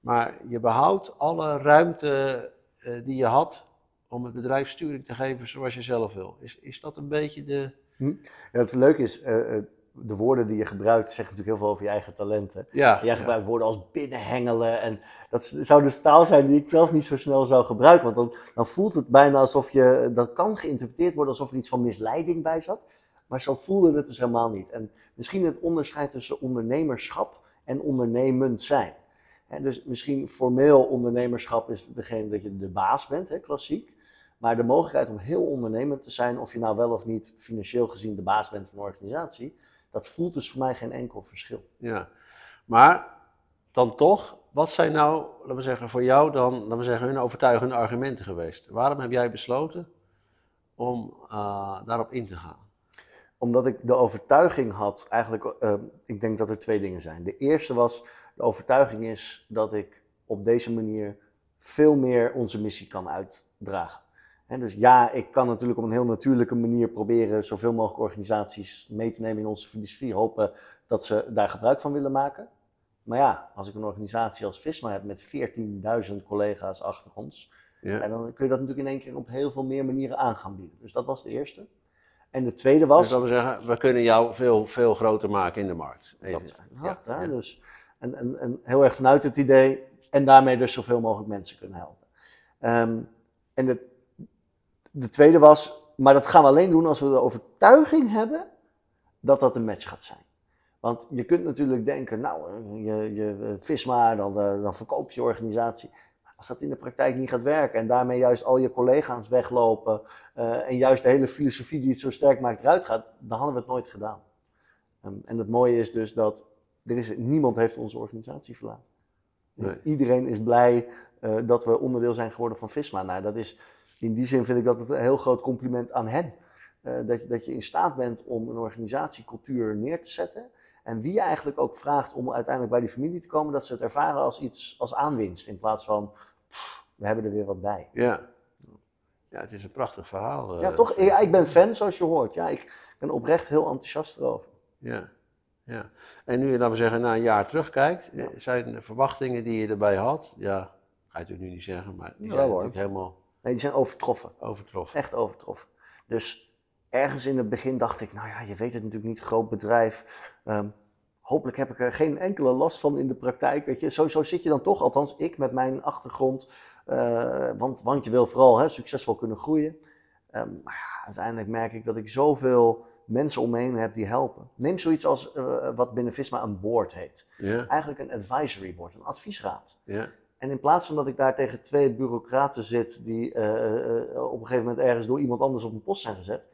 Maar je behoudt alle ruimte eh, die je had om het bedrijf sturing te geven zoals je zelf wil. Is, is dat een beetje de... Ja, het leuke is, eh, de woorden die je gebruikt zeggen natuurlijk heel veel over je eigen talenten. Ja, Jij gebruikt woorden als binnenhengelen en dat zou dus taal zijn die ik zelf niet zo snel zou gebruiken. Want dan, dan voelt het bijna alsof je, dat kan geïnterpreteerd worden alsof er iets van misleiding bij zat. Maar zo voelde het dus helemaal niet. En misschien het onderscheid tussen ondernemerschap en ondernemend zijn. Hè, dus misschien formeel ondernemerschap is degene dat je de baas bent, hè, klassiek. Maar de mogelijkheid om heel ondernemend te zijn, of je nou wel of niet financieel gezien de baas bent van een organisatie, dat voelt dus voor mij geen enkel verschil. Ja, maar dan toch, wat zijn nou, laten we zeggen, voor jou dan, laten we zeggen, hun overtuigende argumenten geweest? Waarom heb jij besloten om eh, daarop in te gaan? Omdat ik de overtuiging had, eigenlijk, eh, ik denk dat er twee dingen zijn. De eerste was, de overtuiging is dat ik op deze manier veel meer onze missie kan uitdragen. Hè, dus ja, ik kan natuurlijk op een heel natuurlijke manier proberen zoveel mogelijk organisaties mee te nemen in onze filosofie, hopen dat ze daar gebruik van willen maken. Maar ja, als ik een organisatie als Visma heb met 14.000 collega's achter ons, Ja, en dan kun je dat natuurlijk in één keer op heel veel meer manieren aan gaan bieden. Dus dat was de eerste. En de tweede was. dus laten we zeggen, we kunnen jou veel, veel groter maken in de markt. Dat is Ja. Dus, en, en, en heel erg vanuit het idee en daarmee dus zoveel mogelijk mensen kunnen helpen. Ehm, en de, de tweede was, maar dat gaan we alleen doen als we de overtuiging hebben dat dat een match gaat zijn. Want je kunt natuurlijk denken, nou, je, je eh, Visma, dan, eh, dan verkoop je organisatie. Maar als dat in de praktijk niet gaat werken en daarmee juist al je collega's weglopen eh, en juist de hele filosofie die het zo sterk maakt eruit gaat, dan hadden we het nooit gedaan. Ehm, en het mooie is dus dat er is, niemand heeft onze organisatie verlaten. Nee. Iedereen is blij dat we onderdeel zijn geworden van Visma. Nou, dat is, in die zin vind ik dat het een heel groot compliment aan hen. Eh, dat, je- dat je in staat bent om een organisatiecultuur neer te zetten. En wie je eigenlijk ook vraagt om uiteindelijk bij die familie te komen, dat ze het ervaren als iets als aanwinst. In plaats van, pff, we hebben er weer wat bij. Ja. ja, het is een prachtig verhaal. eh, Ja, toch? Ja, ik ben fan, zoals je hoort. Ja, ik ben oprecht heel enthousiast erover. Ja, ja. En nu je, laten we zeggen, na een jaar terugkijkt, zijn de verwachtingen die je erbij had, ja, ga je natuurlijk nu niet zeggen, maar die Ja, zijn hoor. natuurlijk helemaal Nee, die zijn overtroffen. Overtroffen. Echt overtroffen. Dus ergens in het begin dacht ik, nou ja, je weet het natuurlijk niet, groot bedrijf. Ehm, hopelijk heb ik er geen enkele last van in de praktijk. Weet je, sowieso zit je dan toch, althans ik met mijn achtergrond, eh, want, want je wil vooral hè, succesvol kunnen groeien. Ehm, maar ja, uiteindelijk merk ik dat ik zoveel mensen om me heen heb die helpen. Neem zoiets als eh, wat binnen Visma een board heet. Ja, Eigenlijk een advisory board, een adviesraad. ja, En in plaats van dat ik daar tegen twee bureaucraten zit die eh, eh, op een gegeven moment ergens door iemand anders op een post zijn gezet,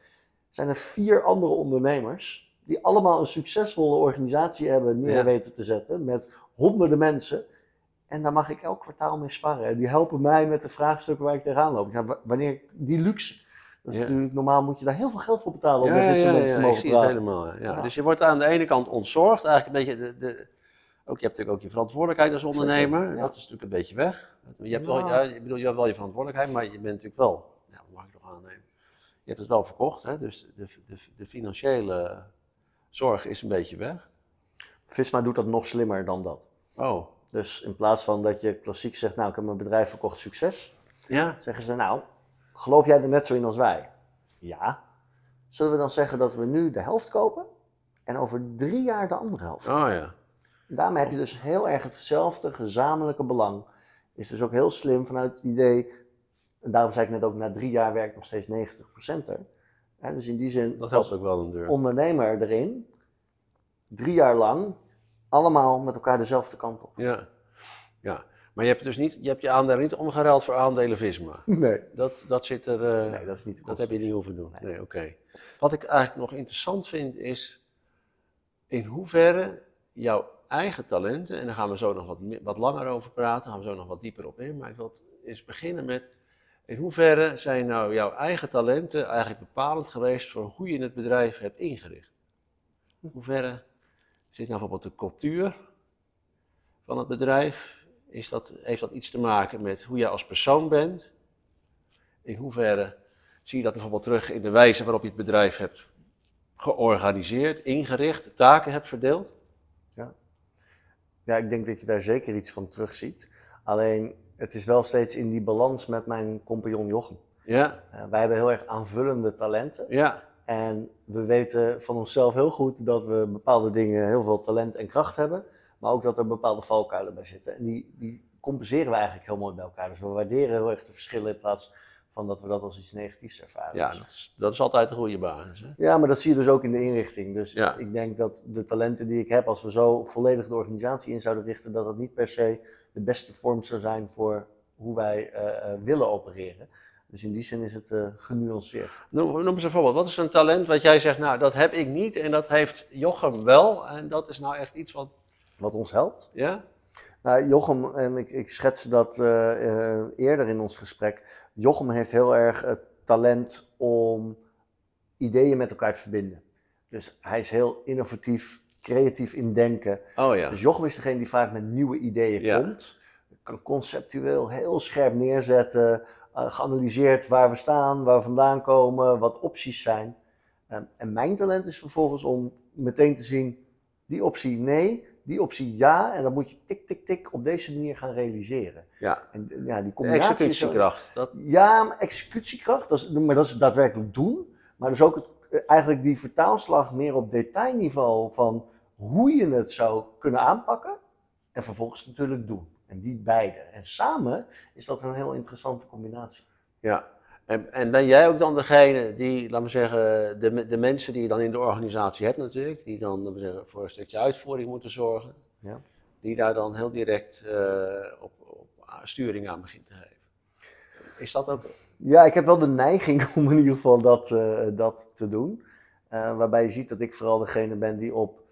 zijn er vier andere ondernemers die allemaal een succesvolle organisatie hebben neer Ja. weten te zetten met honderden mensen. En daar mag ik elk kwartaal mee sparren. En die helpen mij met de vraagstukken waar ik tegenaan loop. Ja, wa- wanneer ik die luxe, dat is Ja. natuurlijk normaal moet je daar heel veel geld voor betalen om ja, met dit soort ja, mensen ja, te ik mogen praten. helemaal. Ja. Ja. Dus je wordt aan de ene kant ontzorgd, eigenlijk een beetje de, de, ook, je hebt natuurlijk ook je verantwoordelijkheid als ondernemer. Zeker, ja. Dat is natuurlijk een beetje weg. Je hebt, wel, Nou. ja, ik bedoel, je hebt wel je verantwoordelijkheid, maar je bent natuurlijk wel, dat mag ik nog aannemen, je hebt het wel verkocht. Hè? Dus de, de, de financiële zorg is een beetje weg. Visma doet dat nog slimmer dan dat. Oh, Dus in plaats van dat je klassiek zegt, nou ik heb mijn bedrijf verkocht, succes. ja? Zeggen ze, nou, geloof jij er net zo in als wij? Ja. Zullen we dan zeggen dat we nu de helft kopen en over drie jaar de andere helft? Oh ja. Daarmee heb je dus heel erg hetzelfde gezamenlijke belang. Is dus ook heel slim vanuit het idee, en daarom zei ik net ook, na drie jaar werkt nog steeds 90% er. Dus in die zin, Dat helpt ook wel een deur. ondernemer erin, drie jaar lang, allemaal met elkaar dezelfde kant op. Ja. ja. Maar je hebt dus niet, je hebt je aandelen niet omgeruild voor aandelen Visma. Nee. Dat, dat zit er. eh, Nee, dat is niet Dat heb je niet hoeven doen. Nee. Nee, oké. Wat ik eigenlijk nog interessant vind is in hoeverre jouw eigen talenten, en daar gaan we zo nog wat, wat langer over praten, gaan we zo nog wat dieper op in, maar ik wil eens beginnen met in hoeverre zijn nou jouw eigen talenten eigenlijk bepalend geweest voor hoe je het bedrijf hebt ingericht? In hoeverre zit nou bijvoorbeeld de cultuur van het bedrijf? Is dat, heeft dat iets te maken met hoe jij als persoon bent? In hoeverre zie je dat bijvoorbeeld terug in de wijze waarop je het bedrijf hebt georganiseerd, ingericht, taken hebt verdeeld? Ja, ik denk dat je daar zeker iets van terugziet. Alleen, het is wel steeds in die balans met mijn compagnon Jochem. Ja, Eh, wij hebben heel erg aanvullende talenten. ja, En we weten van onszelf heel goed dat we bepaalde dingen heel veel talent en kracht hebben. Maar ook dat er bepaalde valkuilen bij zitten. En die, die compenseren we eigenlijk heel mooi bij elkaar. Dus we waarderen heel erg de verschillen in plaats van dat we dat als iets negatiefs ervaren. ja Dus- dat, is, dat is altijd een goede basis. Hè? Ja, maar dat zie je dus ook in de inrichting. Dus Ja. ik denk dat de talenten die ik heb, als we zo volledig de organisatie in zouden richten, dat dat niet per se de beste vorm zou zijn voor hoe wij eh, eh, willen opereren. Dus in die zin is het eh, genuanceerd. Noem, noem eens een voorbeeld. Wat is een talent wat jij zegt, nou dat heb ik niet en dat heeft Jochem wel. En dat is nou echt iets wat, Wat ons helpt. ja? Nou, Jochem, en ik, ik schetste dat eerder in ons gesprek. Jochem heeft heel erg het talent om ideeën met elkaar te verbinden. Dus hij is heel innovatief, creatief in denken. Oh ja. Dus Jochem is degene die vaak met nieuwe ideeën Ja. komt. Kan conceptueel heel scherp neerzetten. eh, geanalyseerd waar we staan, waar we vandaan komen, wat opties zijn. Ehm, en mijn talent is vervolgens om meteen te zien, die optie nee, die optie ja. En dan moet je tik, tik, tik op deze manier gaan realiseren. Ja. En ja, die De combinatie zo- executiekracht. Dat, ja, maar executiekracht, dat is, maar dat is daadwerkelijk doen. Maar dus ook het, eh, eigenlijk die vertaalslag meer op detailniveau van hoe je het zou kunnen aanpakken. En vervolgens natuurlijk doen. En die beide. En samen is dat een heel interessante combinatie. ja. En, en ben jij ook dan degene die, laten we zeggen, de, de mensen die je dan in de organisatie hebt natuurlijk, die dan laten we zeggen, voor een stukje uitvoering moeten zorgen, Ja. die daar dan heel direct eh, op, op sturing aan begint te geven. Is dat ook Ja, ik heb wel de neiging <laughs> om in ieder geval dat, eh, dat te doen. Eh, waarbij je ziet dat ik vooral degene ben die op,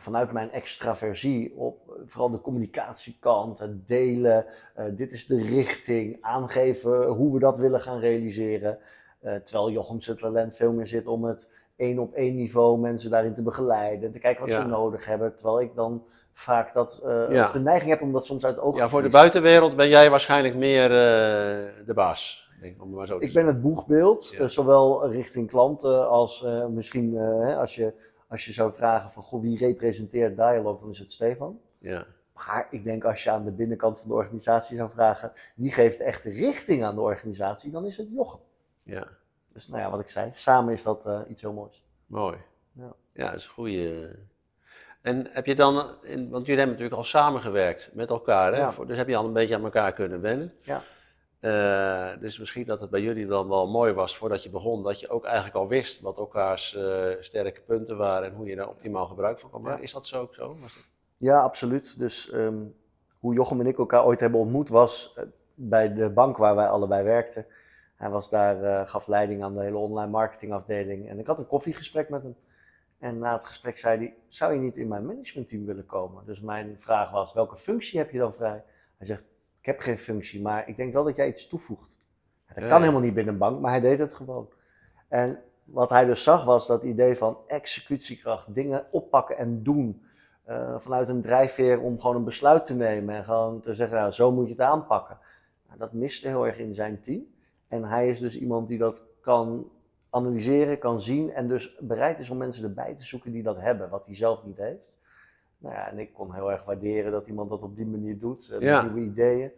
vanuit mijn extraversie, op eh, vooral de communicatiekant, het delen, eh, dit is de richting, aangeven hoe we dat willen gaan realiseren. Eh, terwijl Jochem zijn talent veel meer zit om het één op één niveau mensen daarin te begeleiden en te kijken wat Ja. ze nodig hebben. Terwijl ik dan vaak dat, eh, Ja. de neiging heb om dat soms uit het oog Ja, te voor de buitenwereld ben jij waarschijnlijk meer eh, de baas. Denk, om maar zo te Ik ben het boegbeeld, Ja. eh, zowel richting klanten als eh, misschien eh, als, je, als je zou vragen van goh, wie representeert Dialog, dan is het Stefan. Ja. Maar ik denk als je aan de binnenkant van de organisatie zou vragen, wie geeft echt richting aan de organisatie, dan is het Jochem. Ja, Dus nou ja, wat ik zei, samen is dat eh, iets heel moois. mooi. Ja. Ja, dat is een goede. En heb je dan, want jullie hebben natuurlijk al samengewerkt met elkaar, hè? Ja. Dus heb je al een beetje aan elkaar kunnen wennen. Ja. Eh, dus misschien dat het bij jullie dan wel mooi was voordat je begon, dat je ook eigenlijk al wist wat elkaars eh, sterke punten waren en hoe je daar optimaal gebruik van kon maken. Is dat zo ook zo? Ja, absoluut. Dus ehm, hoe Jochem en ik elkaar ooit hebben ontmoet was eh, bij de bank waar wij allebei werkten. Hij was daar, gaf leiding aan de hele online marketingafdeling. En ik had een koffiegesprek met hem. En na het gesprek zei hij, zou je niet in mijn managementteam willen komen? Dus mijn vraag was, welke functie heb je dan vrij? Hij zegt, ik heb geen functie, maar ik denk wel dat jij iets toevoegt. Dat kan ja. helemaal niet binnen een bank, maar hij deed het gewoon. En wat hij dus zag was dat idee van executiekracht, dingen oppakken en doen. Eh, vanuit een drijfveer om gewoon een besluit te nemen en gewoon te zeggen, nou, zo moet je het aanpakken. Nou, dat miste heel erg in zijn team. En hij is dus iemand die dat kan analyseren, kan zien en dus bereid is om mensen erbij te zoeken die dat hebben, wat hij zelf niet heeft. Nou ja, en ik kon heel erg waarderen dat iemand dat op die manier doet, eh, met Ja. nieuwe ideeën.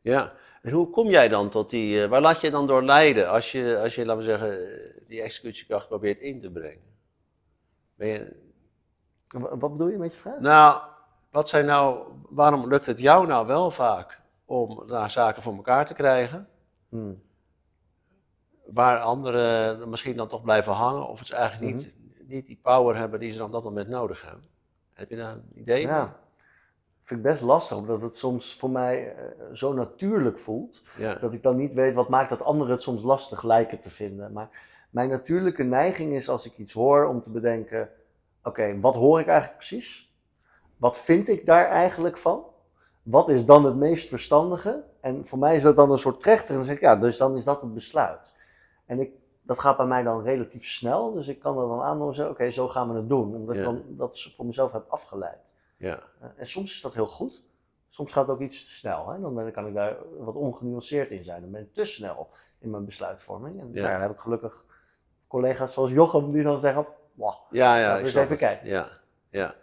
Ja. En hoe kom jij dan tot die, eh, waar laat je dan door leiden als je, als je, laten we zeggen, die executiekracht probeert in te brengen? Ben je, Wa- Wat bedoel je met je vraag? Nou, wat zijn nou, waarom lukt het jou nou wel vaak om daar zaken voor elkaar te krijgen, Hmm. waar anderen misschien dan toch blijven hangen, of het ze eigenlijk niet, niet die power hebben die ze dan op dat moment nodig hebben? Heb je daar een idee? Ja, vind ik best lastig, omdat het soms voor mij eh, zo natuurlijk voelt. Ja. Dat ik dan niet weet wat maakt dat anderen het soms lastig lijken te vinden. Maar mijn natuurlijke neiging is als ik iets hoor om te bedenken: oké, wat hoor ik eigenlijk precies? Wat vind ik daar eigenlijk van? Wat is dan het meest verstandige? En voor mij is dat dan een soort trechter. En dan zeg ik, ja, dus dan is dat het besluit. En ik, dat gaat bij mij dan relatief snel. Dus ik kan er dan aan en zeggen, oké, zo gaan we het doen. Omdat Ja. ik dan dat voor mezelf heb afgeleid. Ja. Eh, En soms is dat heel goed. Soms gaat het ook iets te snel. Hè? Dan ben- kan ik daar wat ongenuanceerd in zijn. Dan ben ik te snel in mijn besluitvorming. En Ja. nou dan heb ik gelukkig collega's zoals Jochem die dan zeggen: "Wauw, Ja, ja. Laten we eens even kijken. Ja, ja.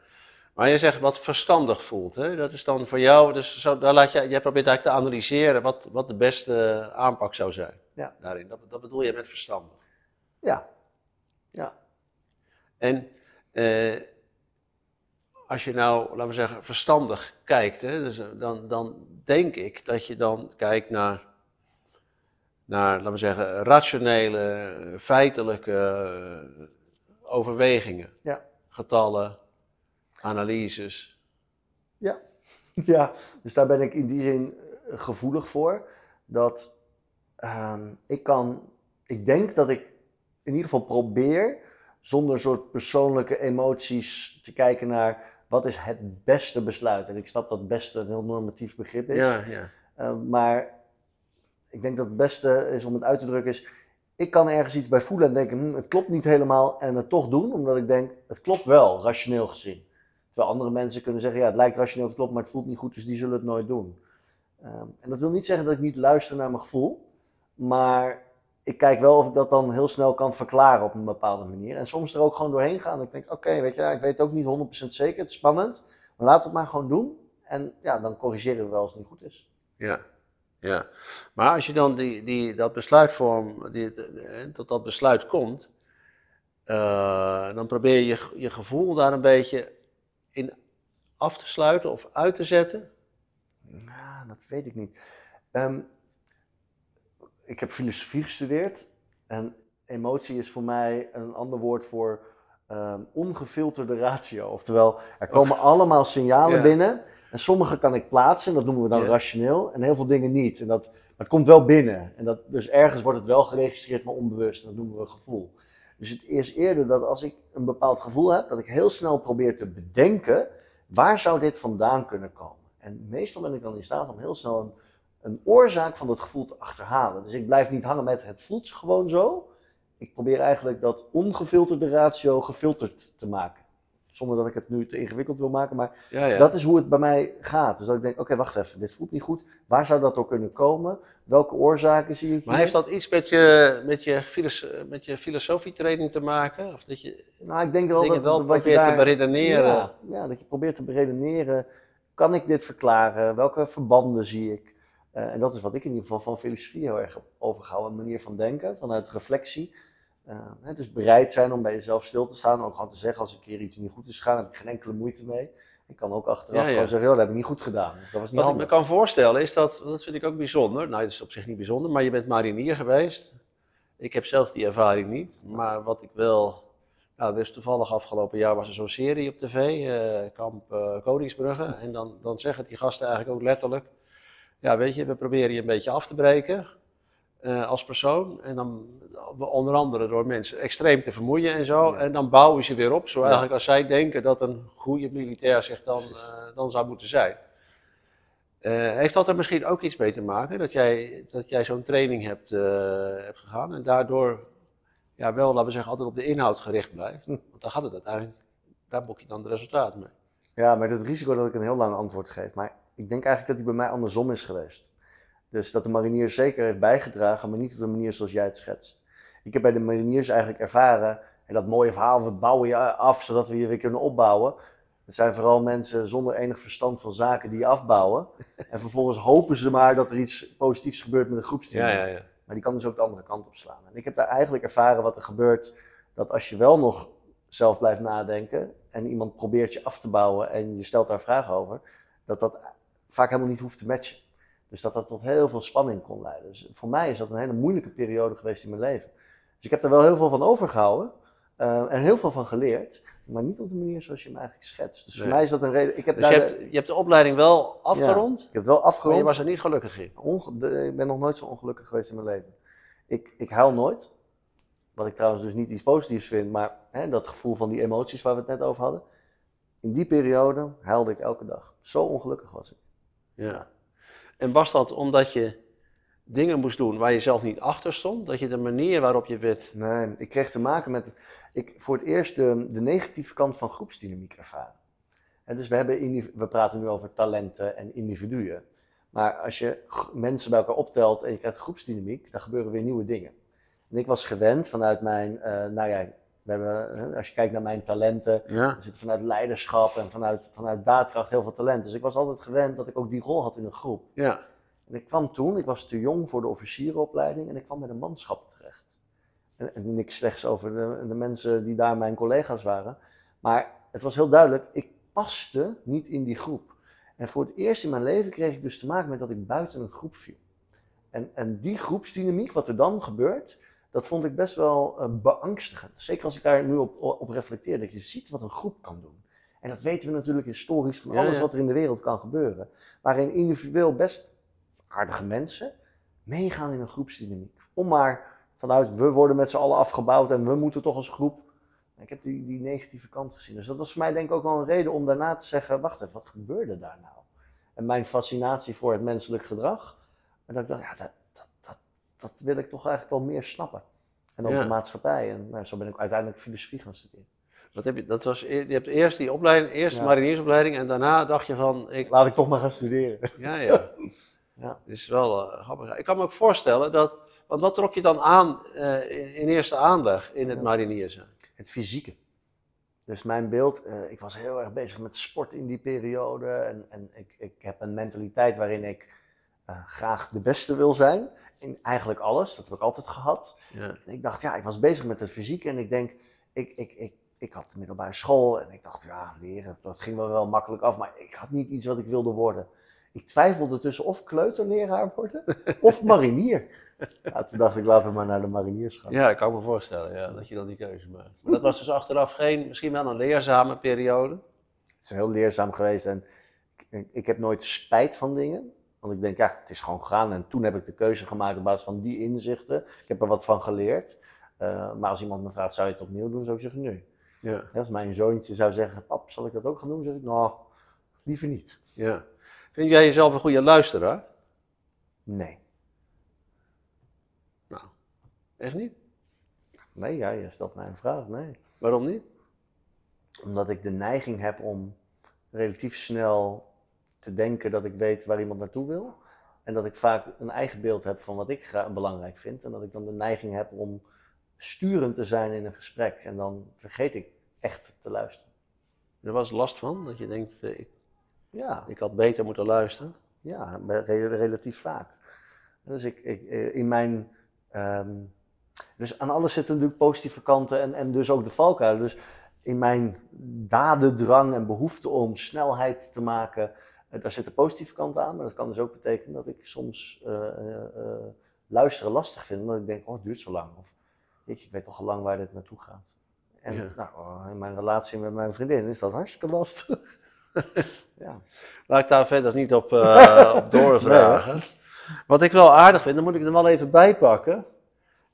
Maar je zegt wat verstandig voelt, hè? Dat is dan voor jou, dus zo, daar laat je, jij probeert eigenlijk te analyseren wat, wat de beste aanpak zou zijn. Ja. Daarin. Dat, dat bedoel je met verstandig. ja, ja, En eh, als je nou, laten we zeggen, verstandig kijkt, hè, dus, eh, dan, dan denk ik dat je dan kijkt naar, naar laten we zeggen, rationele, eh, feitelijke eh, overwegingen. Ja. Getallen, analyses. <laughs> ja. Dus daar ben ik in die zin eh, gevoelig voor. Dat ehm, ik kan, ik denk dat ik in ieder geval probeer zonder soort persoonlijke emoties te kijken naar wat is het beste besluit. En ik snap dat beste een heel normatief begrip is. Ja, ja. Uh, maar ik denk dat het beste is om het uit te drukken is, ik kan ergens iets bij voelen en denken, hm, het klopt niet helemaal en het toch doen, omdat ik denk, het klopt wel, rationeel gezien. Andere mensen kunnen zeggen, ja, het lijkt rationeel te kloppen, maar het voelt niet goed, dus die zullen het nooit doen. Um, en dat wil niet zeggen dat ik niet luister naar mijn gevoel, maar ik kijk wel of ik dat dan heel snel kan verklaren op een bepaalde manier. En soms er ook gewoon doorheen gaan. Ik denk, oké, weet je, ik weet ook niet 100% zeker, het is spannend, maar laten we het maar gewoon doen. En ja, dan corrigeren we wel als het niet goed is. Ja, ja. Maar als je dan die, die, dat besluitvorm, die, tot dat besluit komt, uh, dan probeer je je gevoel daar een beetje in af te sluiten of uit te zetten? Ja, dat weet ik niet. Um, ik heb filosofie gestudeerd en emotie is voor mij een ander woord voor um, ongefilterde ratio. Oftewel, er komen oh. allemaal signalen ja. binnen en sommige kan ik plaatsen, en dat noemen we dan ja. rationeel, en heel veel dingen niet. En dat, maar het komt wel binnen. En dat, dus ergens wordt het wel geregistreerd, maar onbewust. En dat noemen we gevoel. Dus het is eerder dat als ik een bepaald gevoel heb, dat ik heel snel probeer te bedenken, waar zou dit vandaan kunnen komen? En meestal ben ik dan in staat om heel snel een, een oorzaak van dat gevoel te achterhalen. Dus ik blijf niet hangen met het voelt gewoon zo. Ik probeer eigenlijk dat ongefilterde ratio gefilterd te maken. Zonder dat ik het nu te ingewikkeld wil maken, maar ja, ja. dat is hoe het bij mij gaat. Dus dat ik denk, oké, okay, wacht even, dit voelt niet goed. Waar zou dat door kunnen komen? Welke oorzaken zie ik Maar heeft dat iets met je, met je, filoso met je filosofietraining te maken? Of dat je nou, ik denk wel dat, wel wat je probeert daar, te beredeneren? Ja, ja, dat je probeert te beredeneren. kan ik dit verklaren? Welke verbanden zie ik? Eh, en dat is wat ik in ieder geval van filosofie heel erg heb overgehouden. Een manier van denken, vanuit reflectie. Uh, hè, dus bereid zijn om bij jezelf stil te staan. Ook gewoon te zeggen als een keer iets niet goed is gegaan, heb ik geen enkele moeite mee. Ik kan ook achteraf Ja, ja. gewoon zeggen, dat heb ik niet goed gedaan. Dat was niet Wat ik me kan voorstellen is dat, dat vind ik ook bijzonder. Nou, dat is op zich niet bijzonder, maar je bent marinier geweest. Ik heb zelf die ervaring niet. Maar wat ik wel. Nou, dus toevallig afgelopen jaar was er zo'n serie op tv, eh, Kamp eh, Koningsbrugge. En dan, dan zeggen die gasten eigenlijk ook letterlijk: Ja, weet je, we proberen je een beetje af te breken eh, als persoon. En dan onder andere door mensen extreem te vermoeien en zo. Ja. En dan bouwen ze weer op, zo Ja. eigenlijk als zij denken dat een goede militair zich dan, eh, dan zou moeten zijn. Eh, heeft dat er misschien ook iets mee te maken dat jij, dat jij zo'n training hebt, eh, hebt gegaan en daardoor ja, wel, laten we zeggen, altijd op de inhoud gericht blijft? Hm. <laughs> Want daar gaat het uiteindelijk, daar boek je dan de resultaten mee. Ja, maar het risico dat ik een heel lang antwoord geef. Maar ik denk eigenlijk dat die bij mij andersom is geweest. Dus dat de marinier zeker heeft bijgedragen, maar niet op de manier zoals jij het schetst. Ik heb bij de mariniers eigenlijk ervaren, en dat mooie verhaal, we bouwen je af zodat we je weer kunnen opbouwen. Het zijn vooral mensen zonder enig verstand van zaken die je afbouwen. <laughs> En vervolgens hopen ze maar dat er iets positiefs gebeurt met een groepsteam. Ja, ja, ja. Maar die kan dus ook de andere kant op slaan. En ik heb daar eigenlijk ervaren wat er gebeurt, dat als je wel nog zelf blijft nadenken en iemand probeert je af te bouwen en je stelt daar vragen over, dat dat vaak helemaal niet hoeft te matchen. Dus dat dat tot heel veel spanning kon leiden. Dus voor mij is dat een hele moeilijke periode geweest in mijn leven. Dus ik heb er wel heel veel van overgehouden eh, en heel veel van geleerd, maar niet op de manier zoals je me eigenlijk schetst. Dus voor mij is dat een reden. Ik heb, Dus daar je de- hebt, je hebt de opleiding wel afgerond, ik heb het wel maar afgerond. je was er niet gelukkig in. Onge- de- ik ben nog nooit zo ongelukkig geweest in mijn leven. Ik, ik huil nooit. Wat ik trouwens dus niet iets positiefs vind, maar hè, dat gevoel van die emoties waar we het net over hadden. In die periode huilde ik elke dag. Zo ongelukkig was ik. Ja. En was dat omdat je dingen moest doen waar je zelf niet achter stond? Dat je de manier waarop je werd. Nee, ik kreeg te maken met ik, voor het eerst de, negatieve kant van groepsdynamiek ervaren. En dus we, hebben we praten nu over talenten en individuen. Maar als je mensen bij elkaar optelt en je krijgt groepsdynamiek, dan gebeuren weer nieuwe dingen. En ik was gewend vanuit mijn, ja, we hebben, hè, als je kijkt naar mijn talenten, Ja. er zit vanuit leiderschap en vanuit, vanuit daadkracht heel veel talent. Dus ik was altijd gewend dat ik ook die rol had in een groep. Ja. En ik kwam toen, ik was te jong voor de officierenopleiding en ik kwam met een manschap terecht. En, en niks slechts over de, de mensen die daar mijn collega's waren. Maar het was heel duidelijk, ik paste niet in die groep. En voor het eerst in mijn leven kreeg ik dus te maken met dat ik buiten een groep viel. En, en die groepsdynamiek, wat er dan gebeurt, dat vond ik best wel eh, beangstigend. Zeker als ik daar nu op, op reflecteer, dat je ziet wat een groep kan doen. En dat weten we natuurlijk historisch van Ja, alles ja. wat er in de wereld kan gebeuren. Waarin individueel best aardige mensen meegaan in een groepsdynamiek. Om maar vanuit we worden met z'n allen afgebouwd en we moeten toch als groep. Ik heb die, die negatieve kant gezien. Dus dat was voor mij denk ik ook wel een reden om daarna te zeggen, wacht even, wat gebeurde daar nou? En mijn fascinatie voor het menselijk gedrag. En dat ik dacht, ja, dat, dat, dat, dat wil ik toch eigenlijk wel meer snappen. En ook Ja. de maatschappij. En nou, zo ben ik uiteindelijk filosofie gaan studeren. Wat heb je, dat was, e- je hebt eerst die opleiding, eerst Ja. mariniersopleiding en daarna dacht je van, ik, Laat ik toch maar gaan studeren. ja ja, <laughs> Ja. het is wel eh, grappig. Ik kan me ook voorstellen dat, want wat trok je dan aan eh, in, in eerste aanleg in het Ja. marinier zijn? het fysieke. Dus mijn beeld, eh, ik was heel erg bezig met sport in die periode. En, en ik, ik heb een mentaliteit waarin ik eh, graag de beste wil zijn. In eigenlijk alles, dat heb ik altijd gehad. Ja. En ik dacht, ja, ik was bezig met het fysieke. En ik denk, ik, ik, ik, ik had de middelbare school. En ik dacht, ja, leren, dat ging wel wel makkelijk af. Maar ik had niet iets wat ik wilde worden. Ik twijfelde tussen of kleuterleraar worden <laughs> of marinier. Ja, toen dacht ik, laten we maar naar de mariniers gaan. ja, ik kan me voorstellen ja, dat je dan die keuze maakt. Maar dat was dus achteraf geen, misschien wel een leerzame periode. Het is heel leerzaam geweest en ik, ik heb nooit spijt van dingen. Want ik denk, ja, het is gewoon gegaan. En toen heb ik de keuze gemaakt op basis van die inzichten. Ik heb er wat van geleerd. Eh, maar als iemand me vraagt, zou je het opnieuw doen? Zou ik zeggen, nee. Ja, Ja, Als mijn zoontje zou zeggen, pap, zal ik dat ook gaan doen? zeg ik, nou, liever niet. ja. Vind jij jezelf een goede luisteraar? Nee. Nou, echt niet? Nee, ja, je stelt mij een vraag, nee. Waarom niet? Omdat ik de neiging heb om relatief snel te denken dat ik weet waar iemand naartoe wil. En dat ik vaak een eigen beeld heb van wat ik belangrijk vind. En dat ik dan de neiging heb om sturend te zijn in een gesprek. En dan vergeet ik echt te luisteren. Er was last van, dat je denkt, eh, ik, Ja, Ik had beter moeten luisteren. ja relatief vaak. Dus ik, ik, eh, in mijn. ehm, dus aan alles zitten natuurlijk positieve kanten en, en dus ook de valkuilen. Dus in mijn dadendrang en behoefte om snelheid te maken, eh, daar zitten positieve kanten aan. Maar dat kan dus ook betekenen dat ik soms eh, eh, luisteren lastig vind. Omdat ik denk, oh, het duurt zo lang. Of weet je, ik weet toch al lang waar dit naartoe gaat. En Ja. nou, oh, in mijn relatie met mijn vriendin is dat hartstikke lastig. <laughs> ja. Laat ik daar verder niet op, eh, <laughs> op doorvragen. Wat ik wel aardig vind, dan moet ik er wel even bij pakken.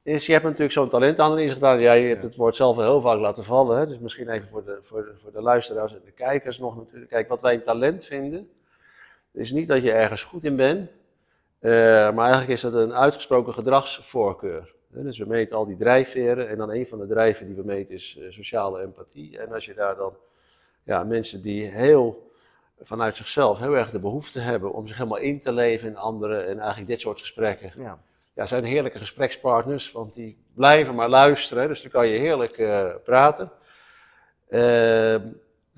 Is, je hebt natuurlijk zo'n talentanalyse gedaan. Jij hebt Ja. het woord zelf heel vaak laten vallen. Hè? Dus misschien even voor de, voor, de, voor de luisteraars en de kijkers nog natuurlijk. Kijk, wat wij een talent vinden, is niet dat je ergens goed in bent. eh, maar eigenlijk is dat een uitgesproken gedragsvoorkeur. Dus we meten al die drijfveren. En dan een van de drijven die we meten is eh, sociale empathie. En als je daar dan ja, mensen die heel vanuit zichzelf heel erg de behoefte hebben om zich helemaal in te leven in anderen en eigenlijk dit soort gesprekken. Ja. Ja, zijn heerlijke gesprekspartners, want die blijven maar luisteren, dus dan kan je heerlijk eh, praten. Ja,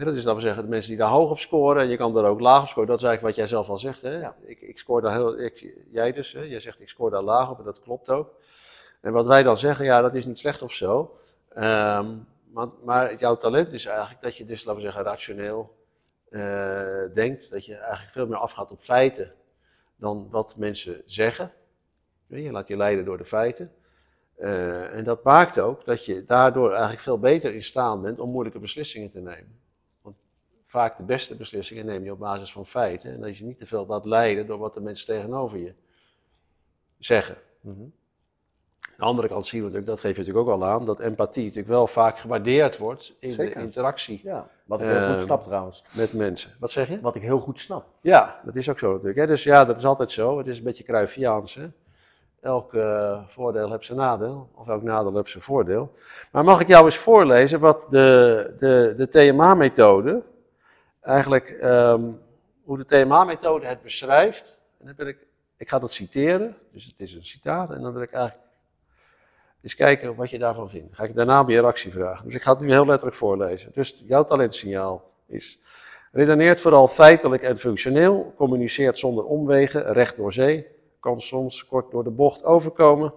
dat is dan we zeggen, de mensen die daar hoog op scoren en je kan daar ook laag op scoren. Dat is eigenlijk wat jij zelf al zegt. Hè? Ja. Ik, ik scoor daar heel, ik, jij dus, hè? jij zegt ik scoor daar laag op en dat klopt ook. En wat wij dan zeggen, ja, dat is niet slecht of zo. Ehm, maar, maar jouw talent is eigenlijk dat je dus, laten we zeggen, rationeel eh, denkt. Dat je eigenlijk veel meer afgaat op feiten dan wat mensen zeggen. Je laat je leiden door de feiten. Eh, en dat maakt ook dat je daardoor eigenlijk veel beter in staat bent om moeilijke beslissingen te nemen. Vaak de beste beslissingen neem je op basis van feiten. En dat je niet te veel laat leiden door wat de mensen tegenover je zeggen. Mhm. Aan de andere kant zien we natuurlijk, dat geef je natuurlijk ook al aan, dat empathie natuurlijk wel vaak gewaardeerd wordt in Zeker. de interactie ja. Wat ik heel goed Ehm, snap trouwens. met mensen. Wat zeg je? Wat ik heel goed snap. Ja, dat is ook zo natuurlijk. Hè? Dus ja, dat is altijd zo. Het is een beetje Cruyffiaans. Hè? Elk eh, voordeel heeft zijn nadeel, of elk nadeel heeft zijn voordeel. Maar mag ik jou eens voorlezen wat de, de, de TMA-methode, eigenlijk ehm, hoe de TMA-methode het beschrijft. En dan wil ik, ik ga dat citeren, dus het is een citaat, en dan wil ik eigenlijk eens kijken wat je daarvan vindt. Ga ik daarna op je reactie vragen. Dus ik ga het nu heel letterlijk voorlezen. Dus jouw talentsignaal is... Redeneert vooral feitelijk en functioneel, communiceert zonder omwegen, recht door zee, kan soms kort door de bocht overkomen,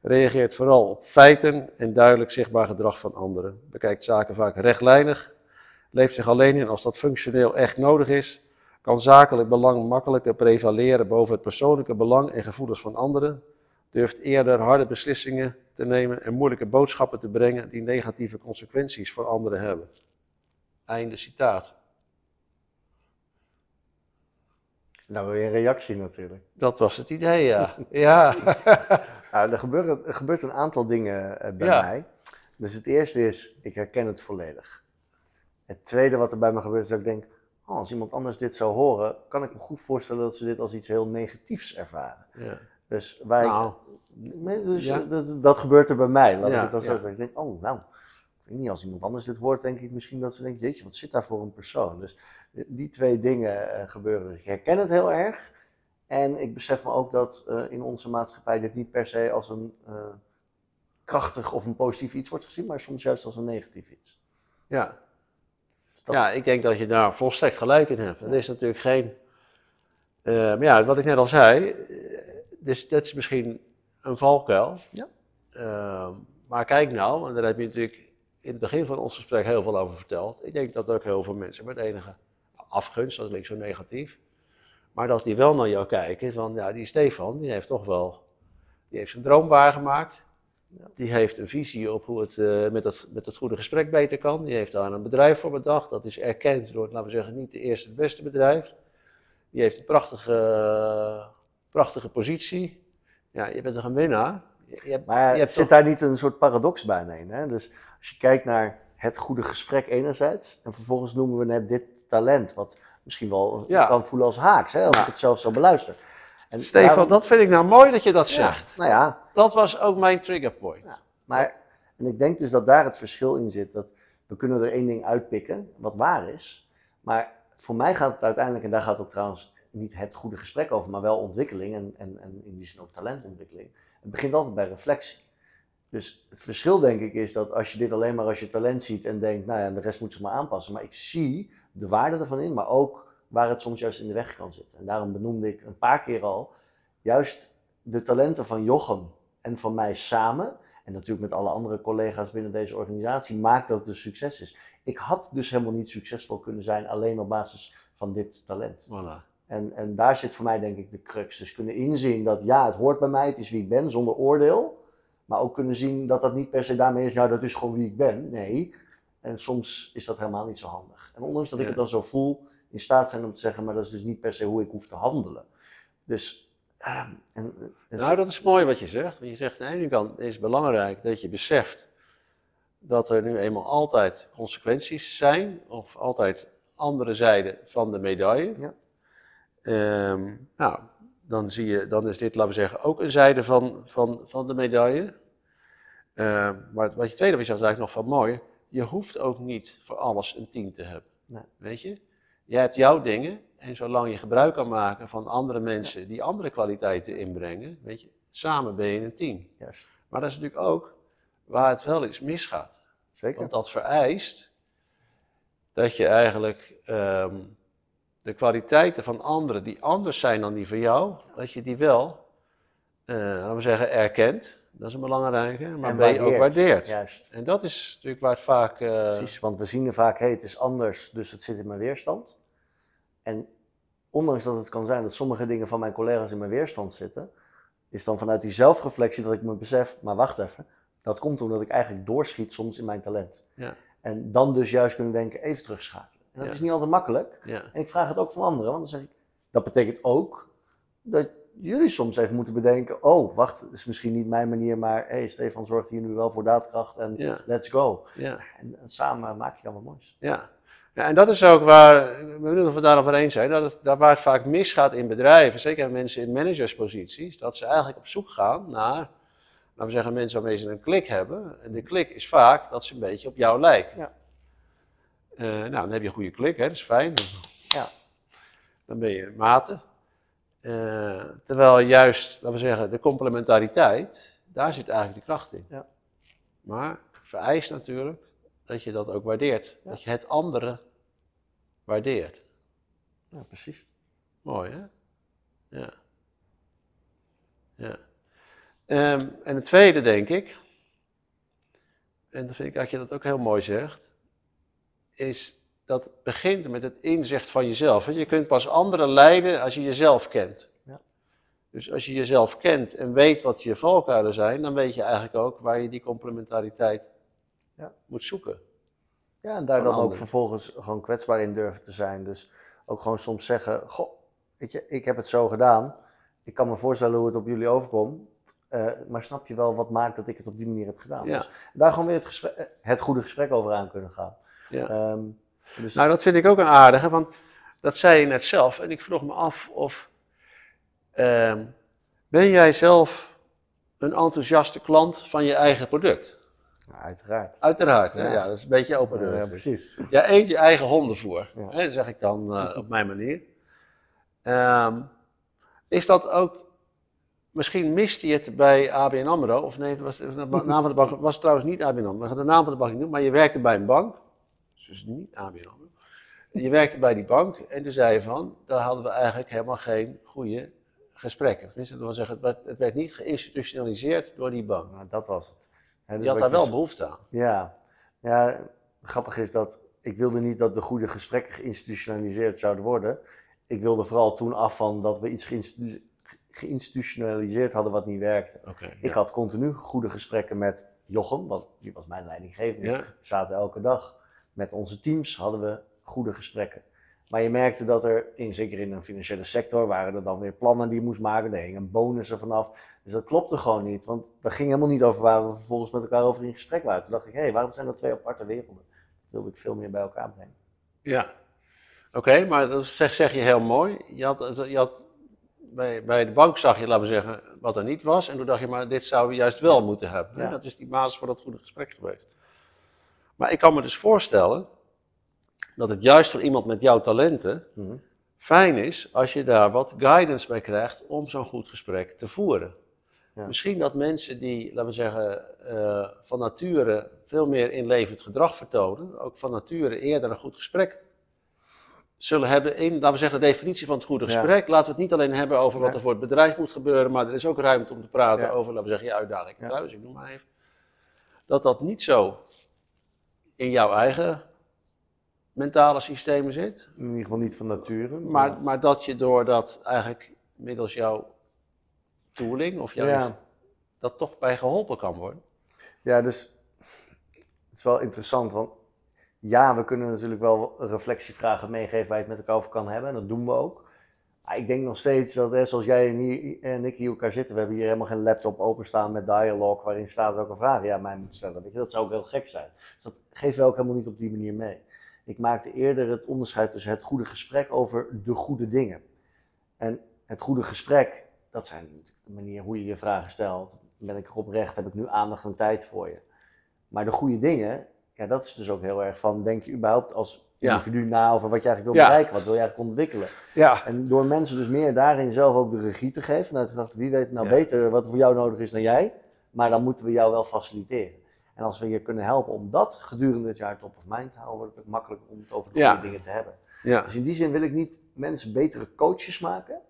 reageert vooral op feiten en duidelijk zichtbaar gedrag van anderen, bekijkt zaken vaak rechtlijnig, leeft zich alleen in als dat functioneel echt nodig is, kan zakelijk belang makkelijker prevaleren boven het persoonlijke belang en gevoelens van anderen, durft eerder harde beslissingen te nemen en moeilijke boodschappen te brengen die negatieve consequenties voor anderen hebben. Einde citaat. Nou, je een reactie natuurlijk. Dat was het idee, ja. <laughs> ja. <laughs> Nou, er, gebeuren, er gebeurt een aantal dingen eh, bij Ja. mij. Dus het eerste is, ik herken het volledig. Het tweede wat er bij me gebeurt is dat ik denk, oh, als iemand anders dit zou horen, kan ik me goed voorstellen dat ze dit als iets heel negatiefs ervaren. ja. Dus, ik- Nou, dus Ja. dat, dat gebeurt er bij mij. Laat Ja, ik het dan zo zeggen. Ik denk, oh, nou, ik weet niet, als iemand anders dit hoort, denk ik misschien dat ze denkt, jeetje, wat zit daar voor een persoon? Dus die twee dingen eh, gebeuren. Ik herken het heel erg. En ik besef me ook dat eh, in onze maatschappij dit niet per se als een eh, krachtig of een positief iets wordt gezien, maar soms juist als een negatief iets. ja. Dat- ja, ik denk dat je daar volstrekt gelijk in hebt. Dat is natuurlijk geen. maar ja, wat ik net al zei, eh, dus dat is misschien een valkuil. Ja. Ehm, maar kijk nou, en daar heb je natuurlijk in het begin van ons gesprek heel veel over verteld. Ik denk dat ook heel veel mensen met enige afgunst, dat klinkt zo negatief, maar dat die wel naar jou kijken van, ja, die Stefan, die heeft toch wel, die heeft zijn droom waargemaakt. Die heeft een visie op hoe het eh, met, het met het goede gesprek beter kan. Die heeft daar een bedrijf voor bedacht. Dat is erkend door, laten we zeggen, niet de eerste het beste bedrijf. Die heeft een prachtige, prachtige positie. Ja, je bent toch een winnaar? Je, je hebt, Maar je hebt zit toch- daar niet een soort paradox bij nee, hè? Dus als je kijkt naar het goede gesprek enerzijds, en vervolgens noemen we net dit talent, wat misschien wel Ja. kan voelen als haaks, hè, als Ja. ik het zelf zo beluister. En Stefan, daarom- dat vind ik nou mooi dat je dat ja, zegt. nou ja, Dat was ook mijn trigger point. maar en ik denk dus dat daar het verschil in zit. Dat we kunnen er één ding uitpikken, wat waar is. Maar voor mij gaat het uiteindelijk, en daar gaat ook trouwens niet het goede gesprek over, maar wel ontwikkeling en, en, en in die zin ook talentontwikkeling. Het begint altijd bij reflectie. Dus het verschil denk ik is dat als je dit alleen maar als je talent ziet en denkt, nou ja, de rest moet zich maar aanpassen. Maar ik zie de waarde ervan in, maar ook waar het soms juist in de weg kan zitten. En daarom benoemde ik een paar keer al, juist de talenten van Jochem en van mij samen, en natuurlijk met alle andere collega's binnen deze organisatie, maakt dat het een succes is. Ik had dus helemaal niet succesvol kunnen zijn alleen op basis van dit talent. Voilà. En, en daar zit voor mij denk ik de crux. Dus kunnen inzien dat ja, het hoort bij mij, het is wie ik ben, zonder oordeel. Maar ook kunnen zien dat dat niet per se daarmee is, nou dat is gewoon wie ik ben. Nee. En soms is dat helemaal niet zo handig. En ondanks dat ik Ja. het dan zo voel, in staat zijn om te zeggen, maar dat is dus niet per se hoe ik hoef te handelen. Dus, ah, en, en- Nou, dat is mooi wat je zegt. Want je zegt aan de ene kant is het belangrijk dat je beseft dat er nu eenmaal altijd consequenties zijn, of altijd andere zijden van de medaille. Ja. Ehm, nou, dan zie je, dan is dit, laten we zeggen, ook een zijde van, van, van de medaille. Ehm, maar wat je tweede was, is eigenlijk nog van mooi. Je hoeft ook niet voor alles een team te hebben. Nee. Weet je? Jij hebt jouw dingen en zolang je gebruik kan maken van andere mensen die andere kwaliteiten inbrengen, weet je, samen ben je een team. juist, Maar dat is natuurlijk ook waar het wel eens misgaat. zeker. Want dat vereist dat je eigenlijk ehm, de kwaliteiten van anderen die anders zijn dan die van jou, dat je die wel, eh, laten we zeggen, erkent. Dat is een belangrijke, maar En ben je ook waardeert. Juist. En dat is natuurlijk waar het vaak... eh, Precies, want we zien er vaak, hey, het is anders, dus het zit in mijn weerstand. En ondanks dat het kan zijn dat sommige dingen van mijn collega's in mijn weerstand zitten, is dan vanuit die zelfreflectie dat ik me besef, maar wacht even, dat komt omdat ik eigenlijk doorschiet soms in mijn talent. Ja. En dan dus juist kunnen denken, even terugschakelen. En dat Ja. is niet altijd makkelijk. ja, En ik vraag het ook van anderen, want dan zeg ik, dat betekent ook dat jullie soms even moeten bedenken, oh, wacht, het is misschien niet mijn manier, maar hey, Stefan zorgt hier nu wel voor daadkracht en ja, let's go. ja. En, en samen maak je dan wat moois. Ja. ja, en dat is ook waar, we het daarover eens zijn, dat het, daar waar het vaak misgaat in bedrijven, zeker mensen in managersposities, dat ze eigenlijk op zoek gaan naar, laten we zeggen, mensen waarmee ze een klik hebben. En de klik is vaak dat ze een beetje op jou lijken. Ja. Eh, nou, dan heb je een goede klik, hè, dat is fijn. Ja. dan ben je maten. Eh, terwijl juist, laten we zeggen, de complementariteit, daar zit eigenlijk de kracht in. Ja. Maar vereist natuurlijk dat je dat ook waardeert. Ja. Dat je het andere waardeert. Ja, precies. Mooi, hè? Ja. Ja. Ehm, en het tweede, denk ik, en dat vind ik dat je dat ook heel mooi zegt, is dat begint met het inzicht van jezelf. Je kunt pas anderen leiden als je jezelf kent. Ja. Dus als je jezelf kent en weet wat je valkuilen zijn, dan weet je eigenlijk ook waar je die complementariteit Ja. moet zoeken. Ja, en daar dan ook vervolgens gewoon kwetsbaar in durven te zijn. Dus ook gewoon soms zeggen, goh, weet je, ik heb het zo gedaan. Ik kan me voorstellen hoe het op jullie overkomt. eh, maar snap je wel wat maakt dat ik het op die manier heb gedaan? Ja. Dus daar gewoon weer het, gesprek, het goede gesprek over aan kunnen gaan. Ja. Ehm, dus, Nou, dat vind ik ook een aardige, want dat zei je net zelf. En ik vroeg me af of. ehm, ben jij zelf een enthousiaste klant van je eigen product? ja, uiteraard. Uiteraard, hè? Ja. ja, dat is een beetje open deur. Ja, precies. Jij eet je eigen hondenvoer, Ja. hè, zeg ik dan eh, op mijn manier. Ehm, is dat ook. Misschien miste je het bij ABN Amro, of nee, het was, de naam van de bank was trouwens niet ABN Amro. Gaan de naam van de bank niet noemen, maar je werkte bij een bank. Dus niet ABN. Je werkte bij die bank en toen zei je van, daar hadden we eigenlijk helemaal geen goede gesprekken. Tenminste, dat wil zeggen, het werd, niet geïnstitutionaliseerd door die bank. Nou, dat was het. Dus Je had daar wel behoefte aan. Ja. ja, grappig is dat ik wilde niet dat de goede gesprekken geïnstitutionaliseerd zouden worden. Ik wilde vooral toen af van dat we iets geïnstitu- geïnstitutionaliseerd hadden wat niet werkte. Ik had continu goede gesprekken met Jochem, want die was mijn leidinggevende. Ja. We zaten elke dag. Met onze teams hadden we goede gesprekken. Maar je merkte dat er, in, zeker in een financiële sector, waren er dan weer plannen die je moest maken. Er hingen bonussen vanaf. Dus dat klopte gewoon niet. Want dat ging helemaal niet over waar we vervolgens met elkaar over in gesprek waren. Toen dacht ik, hé, hey, waarom zijn dat twee aparte werelden? Dat wilde ik veel meer bij elkaar brengen. Ja, oké, maar dat zeg, zeg je heel mooi. Je had, je had, bij, bij de bank zag je, laten we zeggen, wat er niet was. En toen dacht je, maar dit zouden we juist wel moeten hebben. Ja. Dat is die basis voor dat goede gesprek geweest. Maar ik kan me dus voorstellen dat het juist voor iemand met jouw talenten Mhm. fijn is als je daar wat guidance bij krijgt om zo'n goed gesprek te voeren. Ja. Misschien dat mensen die, laten we zeggen, eh, van nature veel meer inlevend gedrag vertonen, ook van nature eerder een goed gesprek zullen hebben in, laten we zeggen, de definitie van het goede Ja. gesprek. Laten we het niet alleen hebben over wat er voor het bedrijf moet gebeuren, maar er is ook ruimte om te praten Ja. over, laten we zeggen, je uitdaging thuis, ik noem maar even. Dat dat niet zo in jouw eigen mentale systemen zit, In ieder geval niet van nature. maar, maar dat je door dat eigenlijk middels jouw tooling of juist ja. dat toch bij geholpen kan worden. Ja, dus het is wel interessant, want ja, we kunnen natuurlijk wel reflectievragen meegeven waar je het met elkaar over kan hebben, en dat doen we ook. Maar ik denk nog steeds dat, hè, zoals jij en, ik hier elkaar zitten, we hebben hier helemaal geen laptop openstaan met dialog waarin staat welke vragen jij mij moet stellen. Dat zou ook heel gek zijn. Dus dat geven we ook helemaal niet op die manier mee. Ik maakte eerder het onderscheid tussen het goede gesprek over de goede dingen. En het goede gesprek, dat zijn de manier hoe je je vragen stelt. Ben ik erop recht? Heb ik nu aandacht en tijd voor je? Maar de goede dingen, ja, dat is dus ook heel erg van, denk je überhaupt als. Individu na over wat je eigenlijk wil bereiken? Wat wil je eigenlijk ontwikkelen? Ja, En door mensen dus meer daarin zelf ook de regie te geven, vanuit de gedachte, wie weet nou beter wat voor jou nodig is dan jij, maar dan moeten we jou wel faciliteren. En als we je kunnen helpen om dat gedurende het jaar top of mind te houden, wordt het ook makkelijker om het over de goede dingen te hebben. ja. Dus in die zin wil ik niet mensen betere coaches maken.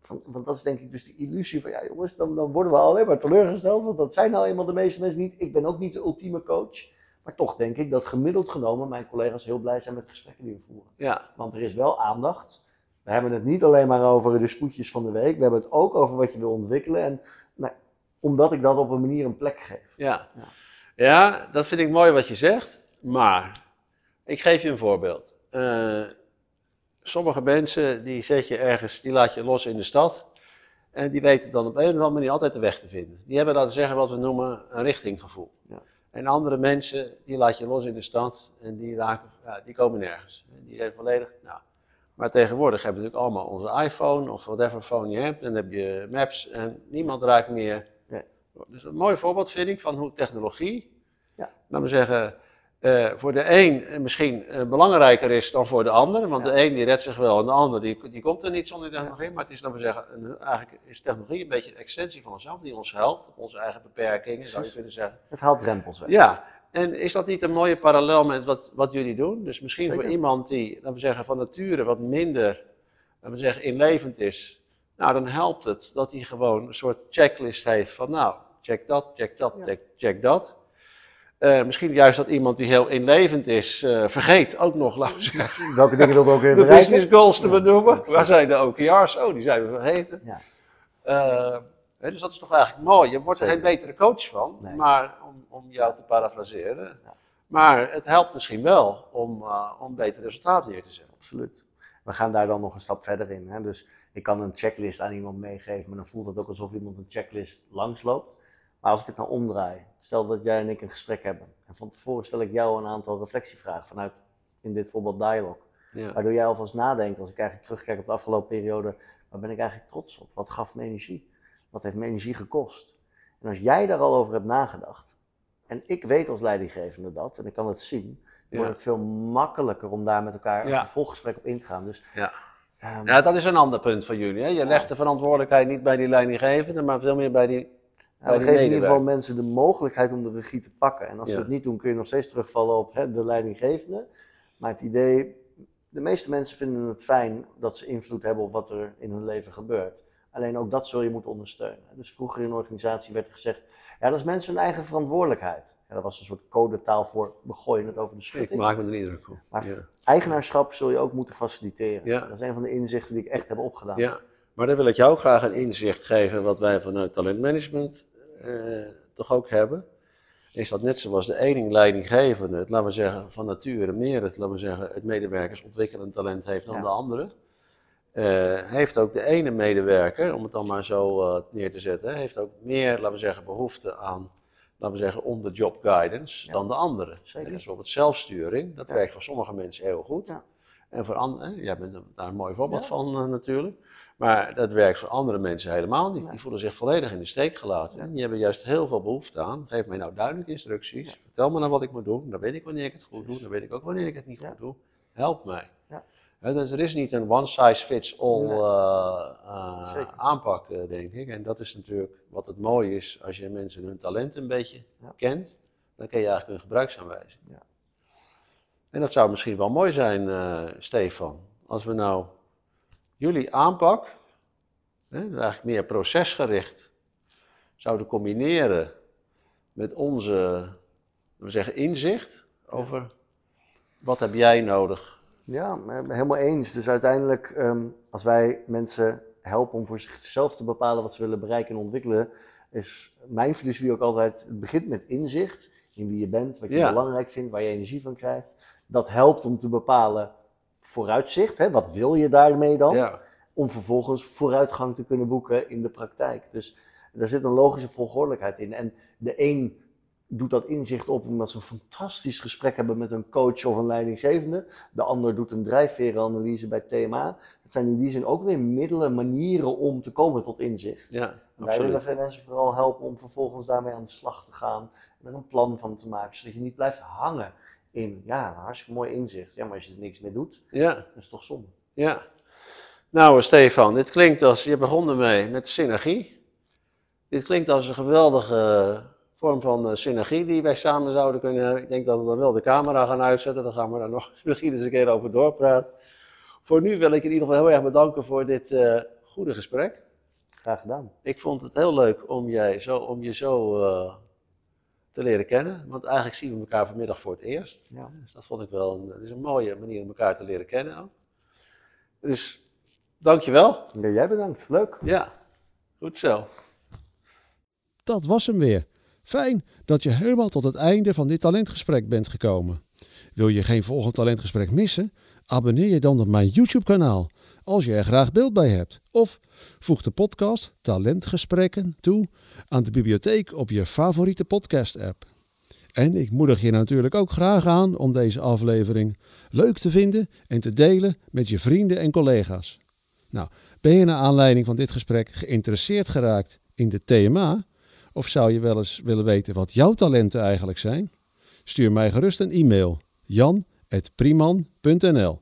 Van, want dat is denk ik dus de illusie van, ja jongens, dan, dan worden we alleen maar teleurgesteld. Want dat zijn nou eenmaal de meeste mensen niet. Ik ben ook niet de ultieme coach. Maar toch denk ik dat gemiddeld genomen mijn collega's heel blij zijn met de gesprekken die we voeren. ja. Want er is wel aandacht. We hebben het niet alleen maar over de spoedjes van de week. We hebben het ook over wat je wil ontwikkelen. En nou, omdat ik dat op een manier een plek geef. Ja. Ja. ja, dat vind ik mooi wat je zegt. Maar, ik geef je een voorbeeld. Eh, sommige mensen, die zet je ergens, die laat je los in de stad. En die weten dan op een of andere manier altijd de weg te vinden. Die hebben, laten we zeggen, wat we noemen een richtinggevoel. Ja. En andere mensen, die laat je los in de stad en die, raken, ja, die komen nergens. Die zijn volledig, nou. Maar tegenwoordig hebben we natuurlijk allemaal onze iPhone of whatever phone je hebt. En dan heb je maps en niemand raakt meer. Nee. Dus een mooi voorbeeld vind ik van hoe technologie, Ja. laten we zeggen, eh, voor de een misschien eh, belangrijker is dan voor de ander. Want Ja. de een die redt zich wel en de ander die, die komt er niet zonder technologie. Maar het is, laten we zeggen, een, eigenlijk is technologie een beetje een extensie van onszelf die ons helpt. Op onze eigen beperkingen zou je kunnen zeggen. Het haalt drempels weg. Ja, en is dat niet een mooie parallel met wat, wat jullie doen? Dus misschien Zeker. voor iemand die, laten we zeggen, van nature wat minder, laten we zeggen, inlevend is. Nou, dan helpt het dat hij gewoon een soort checklist heeft van, nou, check dat, check dat, Ja. check, check dat. Eh, misschien juist dat iemand die heel inlevend is, eh, vergeet ook nog, laten we zeggen, <laughs> Welke dingen je ook weer de bereiken? business goals te benoemen. Waar zijn de OKR's? Oh, die zijn we vergeten. Ja. Eh, hè, dus dat is toch eigenlijk mooi. Je wordt er geen betere coach van, Nee. maar om, om jou te parafraseren. Ja. Maar het helpt misschien wel om, om beter resultaat neer te zetten. Absoluut. We gaan daar dan nog een stap verder in. Hè? Dus ik kan een checklist aan iemand meegeven, maar dan voelt het ook alsof iemand een checklist langsloopt. Maar als ik het nou omdraai, stel dat jij en ik een gesprek hebben. En van tevoren stel ik jou een aantal reflectievragen vanuit, in dit voorbeeld dialog. Ja. Waardoor jij alvast nadenkt, als ik eigenlijk terugkijk op de afgelopen periode, waar ben ik eigenlijk trots op? Wat gaf me energie? Wat heeft me energie gekost? En als jij daar al over hebt nagedacht, en ik weet als leidinggevende dat, en ik kan het zien, Ja. wordt het veel makkelijker om daar met elkaar een Ja. vervolggesprek op in te gaan. Dus, Ja. ehm, ja, dat is een ander punt van jullie. Hè? Je legt de verantwoordelijkheid niet bij die leidinggevende, maar veel meer bij die. We geven in ieder geval mensen de mogelijkheid om de regie te pakken. En als ze het niet doen, kun je nog steeds terugvallen op hè, de leidinggevende. Maar het idee, de meeste mensen vinden het fijn dat ze invloed hebben op wat er in hun leven gebeurt. Alleen ook dat zul je moeten ondersteunen. Dus vroeger in een organisatie werd gezegd, ja, dat is mensen hun eigen verantwoordelijkheid. Ja, dat was een soort codetaal voor, we gooien het over de Ik schutting. maak me er niet druk op. Maar Ja. eigenaarschap zul je ook moeten faciliteren. Ja. Dat is een van de inzichten die ik echt heb opgedaan. Ja, maar dan wil ik jou graag een inzicht geven wat wij vanuit talentmanagement eh, toch ook hebben. Is dat net zoals de ene leidinggevende, het, laten we zeggen, van nature meer het, laten we zeggen, het medewerkersontwikkelend talent heeft dan Ja. de andere. eh, heeft ook de ene medewerker, om het dan maar zo eh, neer te zetten, heeft ook meer, laten we zeggen, behoefte aan, laten we zeggen, on-the-job guidance Ja. dan de andere. Zeker. Dus bijvoorbeeld zelfsturing, dat Ja. werkt voor sommige mensen heel goed. Ja. En voor anderen, jij bent daar een mooi voorbeeld van natuurlijk. Maar dat werkt voor andere mensen helemaal niet. Die voelen zich volledig in de steek gelaten. Ja. En die hebben juist heel veel behoefte aan. Geef mij nou duidelijke instructies. Ja. Vertel me nou wat ik moet doen. Dan weet ik wanneer ik het goed doe. Dan weet ik ook wanneer ik het niet Ja. goed doe. Help mij. Ja. Dus er is niet een one size fits all Nee. eh, eh, aanpak, eh, denk ik. En dat is natuurlijk wat het mooie is als je mensen hun talent een beetje Ja. kent. Dan kun je eigenlijk hun gebruiksaanwijzing. En dat zou misschien wel mooi zijn, Stefan, als we nou jullie aanpak, hè, eigenlijk meer procesgericht, zouden combineren met onze, we zeggen, inzicht over wat heb jij nodig. Ja, eh, helemaal eens. Dus uiteindelijk, ehm, als wij mensen helpen om voor zichzelf te bepalen wat ze willen bereiken en ontwikkelen, is mijn filosofie ook altijd, het begint met inzicht in wie je bent, wat je Ja. belangrijk vindt, waar je energie van krijgt. Dat helpt om te bepalen vooruitzicht, hè, wat wil je daarmee dan? Ja, Om vervolgens vooruitgang te kunnen boeken in de praktijk. Dus daar zit een logische volgordelijkheid in. En de een doet dat inzicht op omdat ze een fantastisch gesprek hebben met een coach of een leidinggevende. De ander doet een drijfverenanalyse bij TMA. Het zijn in die zin ook weer middelen, manieren om te komen tot inzicht. ja, Wij willen absoluut. mensen vooral helpen om vervolgens daarmee aan de slag te gaan. En er een plan van te maken, zodat je niet blijft hangen in, ja, hartstikke mooi inzicht. Ja, maar als je er niks mee doet, Ja, dat is toch zonde. ja. Nou, Stefan, dit klinkt als, je begon ermee met synergie. Dit klinkt als een geweldige vorm van eh, synergie die wij samen zouden kunnen hebben. Ik denk dat we dan wel de camera gaan uitzetten, dan gaan we daar <laughs> nog misschien eens een keer over doorpraten. Voor nu wil ik je in ieder geval heel erg bedanken voor dit eh, goede gesprek. Graag gedaan. Ik vond het heel leuk om, jij zo, om je zo eh, te leren kennen, want eigenlijk zien we elkaar vanmiddag voor het eerst. Ja. Dus dat vond ik wel een, dat is een mooie manier om elkaar te leren kennen ook. Dus dankjewel. Ja, jij bedankt. Leuk. Ja, goed zo. Dat was hem weer. Fijn dat je helemaal tot het einde van dit talentgesprek bent gekomen. Wil je geen volgend talentgesprek missen? Abonneer je dan op mijn YouTube-kanaal als je er graag beeld bij hebt. Of voeg de podcast Talentgesprekken toe aan de bibliotheek op je favoriete podcast-app. En ik moedig je natuurlijk ook graag aan om deze aflevering leuk te vinden en te delen met je vrienden en collega's. Nou, ben je naar aanleiding van dit gesprek geïnteresseerd geraakt in de TMA? Of zou je wel eens willen weten wat jouw talenten eigenlijk zijn? Stuur mij gerust een e-mail jan.priman.nl